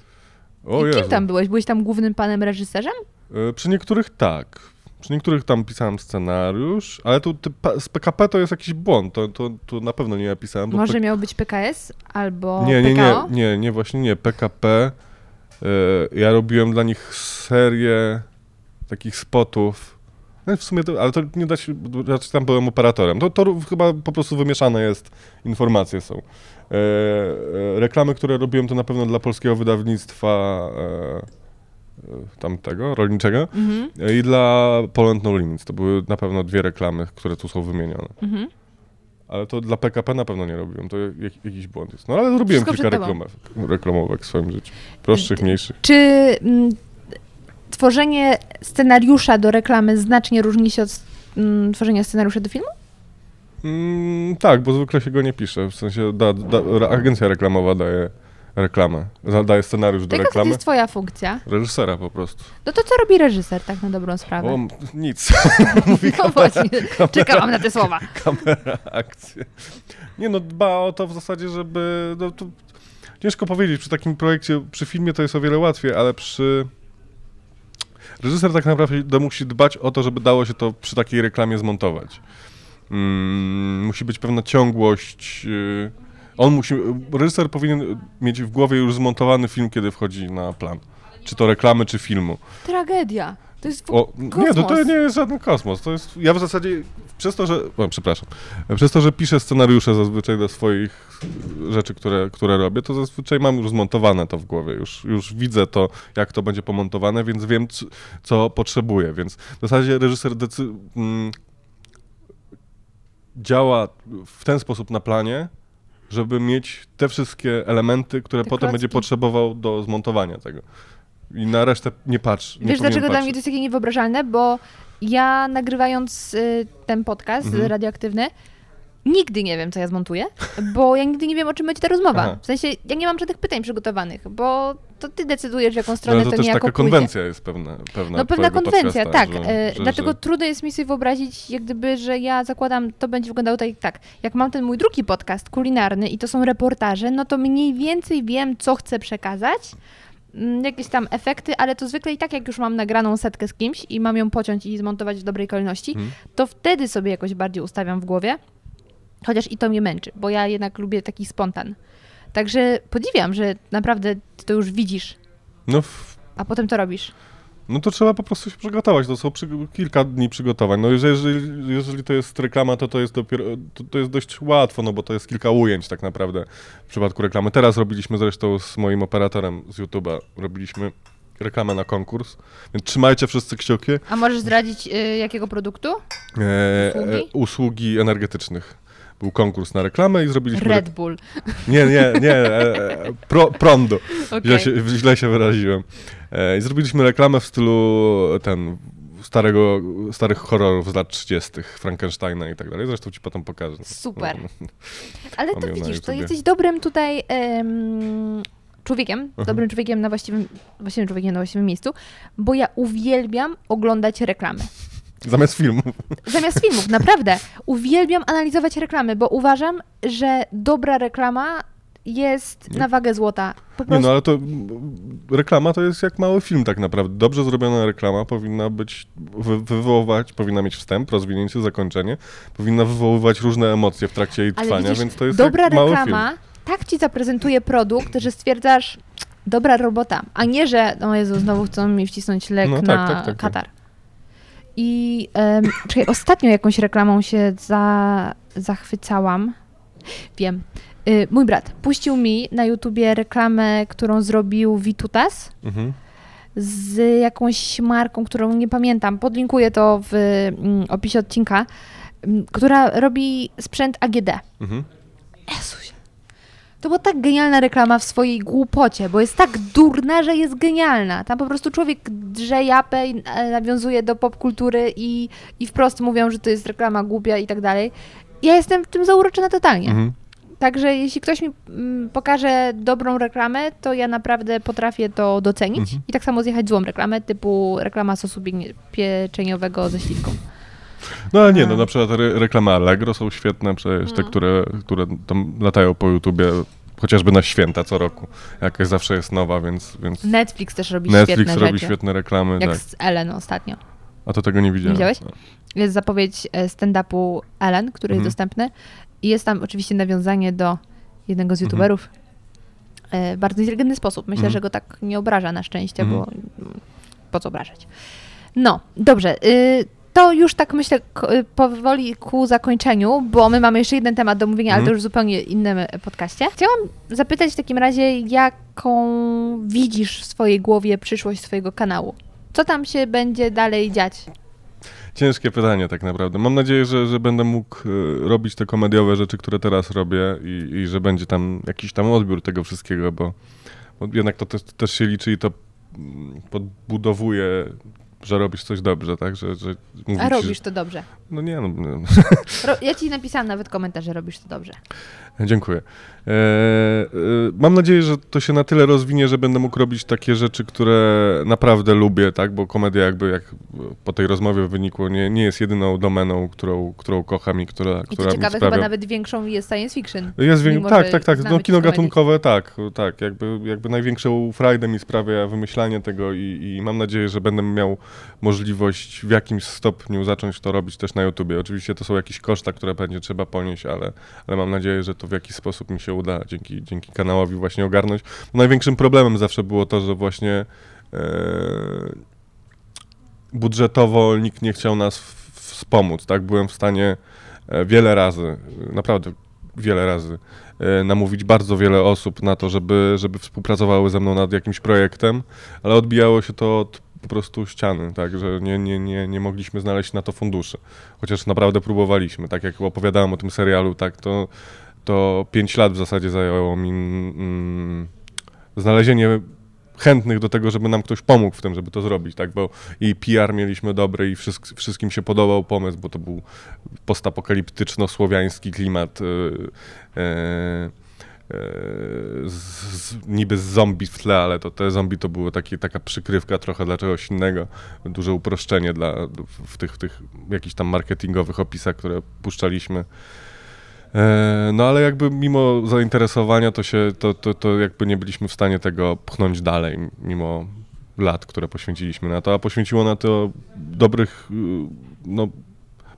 O I kim Jezu. tam byłeś? Byłeś tam głównym panem reżyserzem? E, Przy niektórych tak. Przy niektórych tam pisałem scenariusz, ale tu ty, z PKP to jest jakiś błąd, to, to, to na pewno nie ja pisałem. Może miał być PKS albo nie, nie, nie, PKO? nie, nie, właśnie nie, PKP. e, Ja robiłem dla nich serię takich spotów. No w sumie, to, ale to nie da się, raczej tam byłem operatorem. To, to chyba po prostu wymieszane jest, informacje są. E, e, reklamy, które robiłem, to na pewno dla polskiego wydawnictwa e, e, tamtego, rolniczego Mhm, e, i dla Poland No Limits. To były na pewno dwie reklamy, które tu są wymienione. mhm. Ale to dla PKP na pewno nie robiłem, to jak, jakiś błąd jest. No ale zrobiłem Wszystko kilka reklamówek, reklamówek w swoim życiu. Prostszych, mniejszych. Czy mm, tworzenie scenariusza do reklamy znacznie różni się od mm, tworzenia scenariusza do filmu? Mm, tak, bo zwykle się go nie pisze. W sensie da, da, agencja reklamowa daje reklamę, daje scenariusz do To jaka to reklamy. jest twoja funkcja? Reżysera po prostu. No to co robi reżyser, tak na dobrą sprawę? O, nic. Mówi no właśnie, czekałam na te słowa. kamera, akcje. Nie no, dba o to w zasadzie, żeby... No, to ciężko powiedzieć, przy takim projekcie, przy filmie to jest o wiele łatwiej, ale przy... Reżyser tak naprawdę musi dbać o to, żeby dało się to przy takiej reklamie zmontować. Mm, musi być pewna ciągłość. y, On musi... Reżyser powinien mieć w głowie już zmontowany film, kiedy wchodzi na plan. Czy to reklamy, czy filmu. Tragedia. To jest w... O, nie, to, to nie jest żaden kosmos. To jest, ja w zasadzie przez to, że. O, przepraszam. Przez to, że piszę scenariusze zazwyczaj do swoich rzeczy, które, które robię, to zazwyczaj mam już zmontowane to w głowie. Już, już widzę to, jak to będzie pomontowane, więc wiem, co, co potrzebuję. Więc w zasadzie reżyser decy- mm, działa w ten sposób na planie, żeby mieć te wszystkie elementy, które Te potem będzie klocki. potrzebował do zmontowania tego. I na resztę nie patrz. Nie Wiesz, dlaczego dla patrzeć. mnie to jest takie niewyobrażalne? Bo ja nagrywając y, ten podcast Mhm. radioaktywny, nigdy nie wiem, co ja zmontuję, bo ja nigdy nie wiem, o czym będzie ta rozmowa. Aha. W sensie, ja nie mam żadnych pytań przygotowanych, bo to ty decydujesz, w jaką No, stronę ale to to, też niejako taka pójdzie. konwencja jest pewna. pewna No pewna konwencja, tak. że- e, że- dlatego że- trudno jest mi sobie wyobrazić, jak gdyby, że ja zakładam, to będzie wyglądało tak, tak. Jak mam ten mój drugi podcast kulinarny i to są reportaże, no to mniej więcej wiem, co chcę przekazać. Mm, Jakieś tam efekty, ale to zwykle i tak, jak już mam nagraną setkę z kimś i mam ją pociąć i zmontować w dobrej kolejności, Mhm. to wtedy sobie jakoś bardziej ustawiam w głowie. Chociaż i to mnie męczy, bo ja jednak lubię taki spontan. Także podziwiam, że naprawdę ty to już widzisz, No, w, a potem to robisz. No to trzeba po prostu się przygotować. To są przy, kilka dni przygotowań. No jeżeli, jeżeli to jest reklama, to to jest dopiero, to, to jest dość łatwo, no bo to jest kilka ujęć tak naprawdę w przypadku reklamy. Teraz robiliśmy zresztą z moim operatorem z YouTube'a, robiliśmy reklamę na konkurs, więc trzymajcie wszyscy kciuki. A możesz zdradzić, y, jakiego produktu? E, Usługi? e, usługi energetycznych. Był konkurs na reklamę i zrobiliśmy... Red Bull. Nie, nie, nie, e, e, pro, prądu. Okej. Źle, się, źle się wyraziłem. E, I zrobiliśmy reklamę w stylu ten starego, starych horrorów z lat 30., Frankensteina i tak dalej. Zresztą ci potem pokażę. Super. No, Ale to widzisz, to jesteś dobrym tutaj em, człowiekiem, Mhm. dobrym człowiekiem na właściwym, właściwym człowiekiem na właściwym miejscu, bo ja uwielbiam oglądać reklamy. Zamiast filmu. Zamiast filmów, naprawdę. Uwielbiam analizować reklamy, bo uważam, że dobra reklama jest na wagę złota. Nie no, ale to reklama to jest jak mały film tak naprawdę. Dobrze zrobiona reklama powinna być, wy, wywoływać, powinna mieć wstęp, rozwinięcie, zakończenie, powinna wywoływać różne emocje w trakcie jej Ale trwania, widzisz, więc to jest dobra jak mały reklama film. tak ci zaprezentuje produkt, że stwierdzasz, dobra robota, a nie, że o Jezu, znowu chcą mi wcisnąć lek No tak, na tak, tak, tak. katar. I um, czekaj, ostatnio jakąś reklamą się za, zachwycałam. Wiem. Y, mój brat puścił mi na YouTubie reklamę, którą zrobił Vitutas Mhm. z jakąś marką, którą nie pamiętam. Podlinkuję to w mm, opisie odcinka, mm, która robi sprzęt AGD. Mhm. Jezusie. To była tak genialna reklama w swojej głupocie, bo jest tak durna, że jest genialna. Tam po prostu człowiek drze japę i e, nawiązuje do popkultury i, i wprost mówią, że to jest reklama głupia i tak dalej. Ja jestem w tym zauroczona totalnie. Mhm. Także jeśli ktoś mi mm, pokaże dobrą reklamę, to ja naprawdę potrafię to docenić Mhm. i tak samo zjechać złą reklamę, typu reklama sosu pieczeniowego ze śliwką. No ale nie, no na przykład re reklamy Allegro są świetne, przecież No. te, które, które tam latają po YouTubie chociażby na święta co roku. Jakaś zawsze jest nowa, więc, więc Netflix też robi Netflix świetne robi rzeczy. świetne reklamy. Jak Tak. z Ellen ostatnio. A to tego nie widziałem. widziałeś? Jest zapowiedź e, stand-upu Ellen, który jest Mhm. dostępny. I jest tam oczywiście nawiązanie do jednego z Mhm. youtuberów. E, bardzo inteligentny sposób. Myślę, Mhm. że go tak nie obraża na szczęście, Mhm. bo mm, po co obrażać. No, dobrze. Y, to już tak myślę y, powoli ku zakończeniu, bo my mamy jeszcze jeden temat do mówienia, ale to Mhm. już zupełnie innym e, podcaście. Chciałam zapytać w takim razie, jaką widzisz w swojej głowie przyszłość swojego kanału? Co tam się będzie dalej dziać? Ciężkie pytanie tak naprawdę. Mam nadzieję, że, że będę mógł e, robić te komediowe rzeczy, które teraz robię i, i że będzie tam jakiś tam odbiór tego wszystkiego, bo, bo jednak to też, też się liczy i to mm, podbudowuje, że robisz coś dobrze, tak? Że, że A robisz to dobrze. No nie, no, no, ja ci napisałam nawet komentarz, że robisz to dobrze. Dziękuję. E, e, mam nadzieję, że to się na tyle rozwinie, że będę mógł robić takie rzeczy, które naprawdę lubię, tak? Bo komedia jakby jak po tej rozmowie wynikło, nie, nie jest jedyną domeną, którą, którą kocham i która, I która ciekawe, sprawia... chyba nawet większą jest science fiction. Jest mimo, Tak, tak, tak. No, kino gatunkowe, tak, tak. Jakby, jakby największą frajdę mi sprawia wymyślanie tego i, i mam nadzieję, że będę miał możliwość w jakimś stopniu zacząć to robić też na YouTubie. Oczywiście to są jakieś koszta, które będzie trzeba ponieść, ale, ale mam nadzieję, że to w jakiś sposób mi się uda dzięki, dzięki kanałowi właśnie ogarnąć. Największym problemem zawsze było to, że właśnie e, budżetowo nikt nie chciał nas wspomóc, tak? Byłem w stanie e, wiele razy, e, naprawdę wiele razy namówić bardzo wiele osób na to, żeby, żeby współpracowały ze mną nad jakimś projektem, ale odbijało się to od po prostu ściany, tak, że nie, nie, nie, nie mogliśmy znaleźć na to funduszy. Chociaż naprawdę próbowaliśmy, tak jak opowiadałem o tym serialu, tak, to, to 5 lat w zasadzie zajęło mi mm, znalezienie chętnych do tego, żeby nam ktoś pomógł w tym, żeby to zrobić, tak, bo i PR mieliśmy dobry i wszystk- wszystkim się podobał pomysł, bo to był postapokaliptyczno-słowiański klimat, yy, yy, z, niby z zombie w tle, ale to te zombie to było taka przykrywka trochę dla czegoś innego, duże uproszczenie dla, w tych, w tych jakichś tam marketingowych opisach, które puszczaliśmy. E, No ale jakby mimo zainteresowania to się, to, to, to jakby nie byliśmy w stanie tego pchnąć dalej, mimo lat, które poświęciliśmy na to, a poświęciło na to dobrych, y, no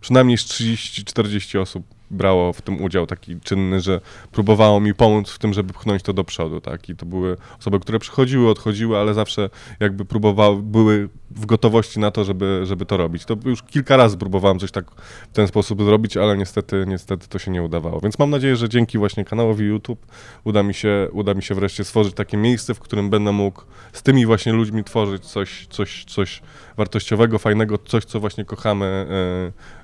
przynajmniej z 30-40 osób brało w tym udział taki czynny, że próbowało mi pomóc w tym, żeby pchnąć to do przodu, tak, i to były osoby, które przychodziły, odchodziły, ale zawsze jakby próbowały, były w gotowości na to, żeby, żeby to robić. To już kilka razy próbowałem coś tak w ten sposób zrobić, ale niestety, niestety to się nie udawało. Więc mam nadzieję, że dzięki właśnie kanałowi YouTube uda mi się, uda mi się wreszcie stworzyć takie miejsce, w którym będę mógł z tymi właśnie ludźmi tworzyć coś, coś, coś wartościowego, fajnego, coś, co właśnie kochamy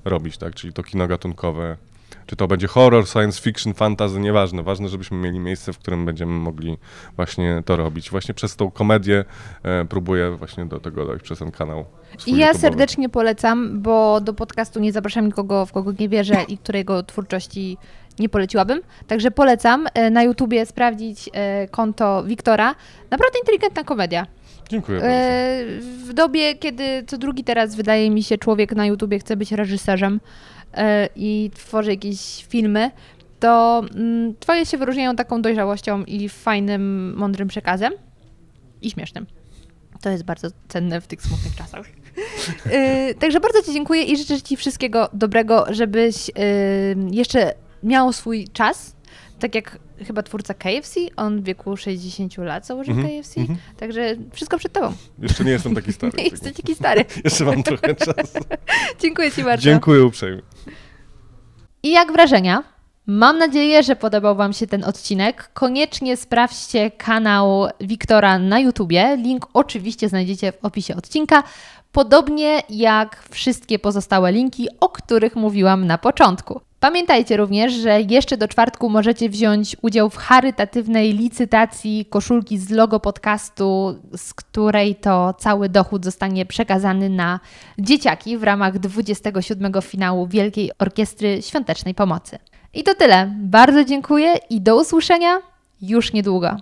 e, robić, tak? Czyli to kino gatunkowe. Czy to będzie horror, science fiction, fantasy, nieważne. Ważne, żebyśmy mieli miejsce, w którym będziemy mogli właśnie to robić. Właśnie przez tą komedię e, próbuję właśnie do tego dojść przez ten kanał. I ja YouTube'owy. serdecznie polecam, bo do podcastu nie zapraszam nikogo, w kogo nie wierzę i którego twórczości nie poleciłabym. Także polecam e, na YouTubie sprawdzić e, konto Wiktora. Naprawdę inteligentna komedia. Dziękuję bardzo. E, W dobie, kiedy co drugi teraz wydaje mi się człowiek na YouTubie chce być reżyserem i tworzy jakieś filmy, to mm, Twoje się wyróżniają taką dojrzałością i fajnym, mądrym przekazem i śmiesznym. To jest bardzo cenne w tych smutnych czasach. Yy, także bardzo Ci dziękuję i życzę Ci wszystkiego dobrego, żebyś yy, jeszcze miał swój czas. Tak jak chyba twórca KFC, on w wieku 60 lat założył Mhm, KFC. mhm. Także wszystko przed Tobą. Jeszcze nie jestem taki stary. Nie jesteś taki stary. Jeszcze mam trochę czasu. Dziękuję Ci bardzo. Dziękuję uprzejmie. I jak wrażenia? Mam nadzieję, że podobał Wam się ten odcinek. Koniecznie sprawdźcie kanał Wiktora na YouTubie. Link oczywiście znajdziecie w opisie odcinka. Podobnie jak wszystkie pozostałe linki, o których mówiłam na początku. Pamiętajcie również, że jeszcze do czwartku możecie wziąć udział w charytatywnej licytacji koszulki z logo podcastu, z której to cały dochód zostanie przekazany na dzieciaki w ramach 27 finału Wielkiej Orkiestry Świątecznej Pomocy. I to tyle. Bardzo dziękuję i do usłyszenia już niedługo.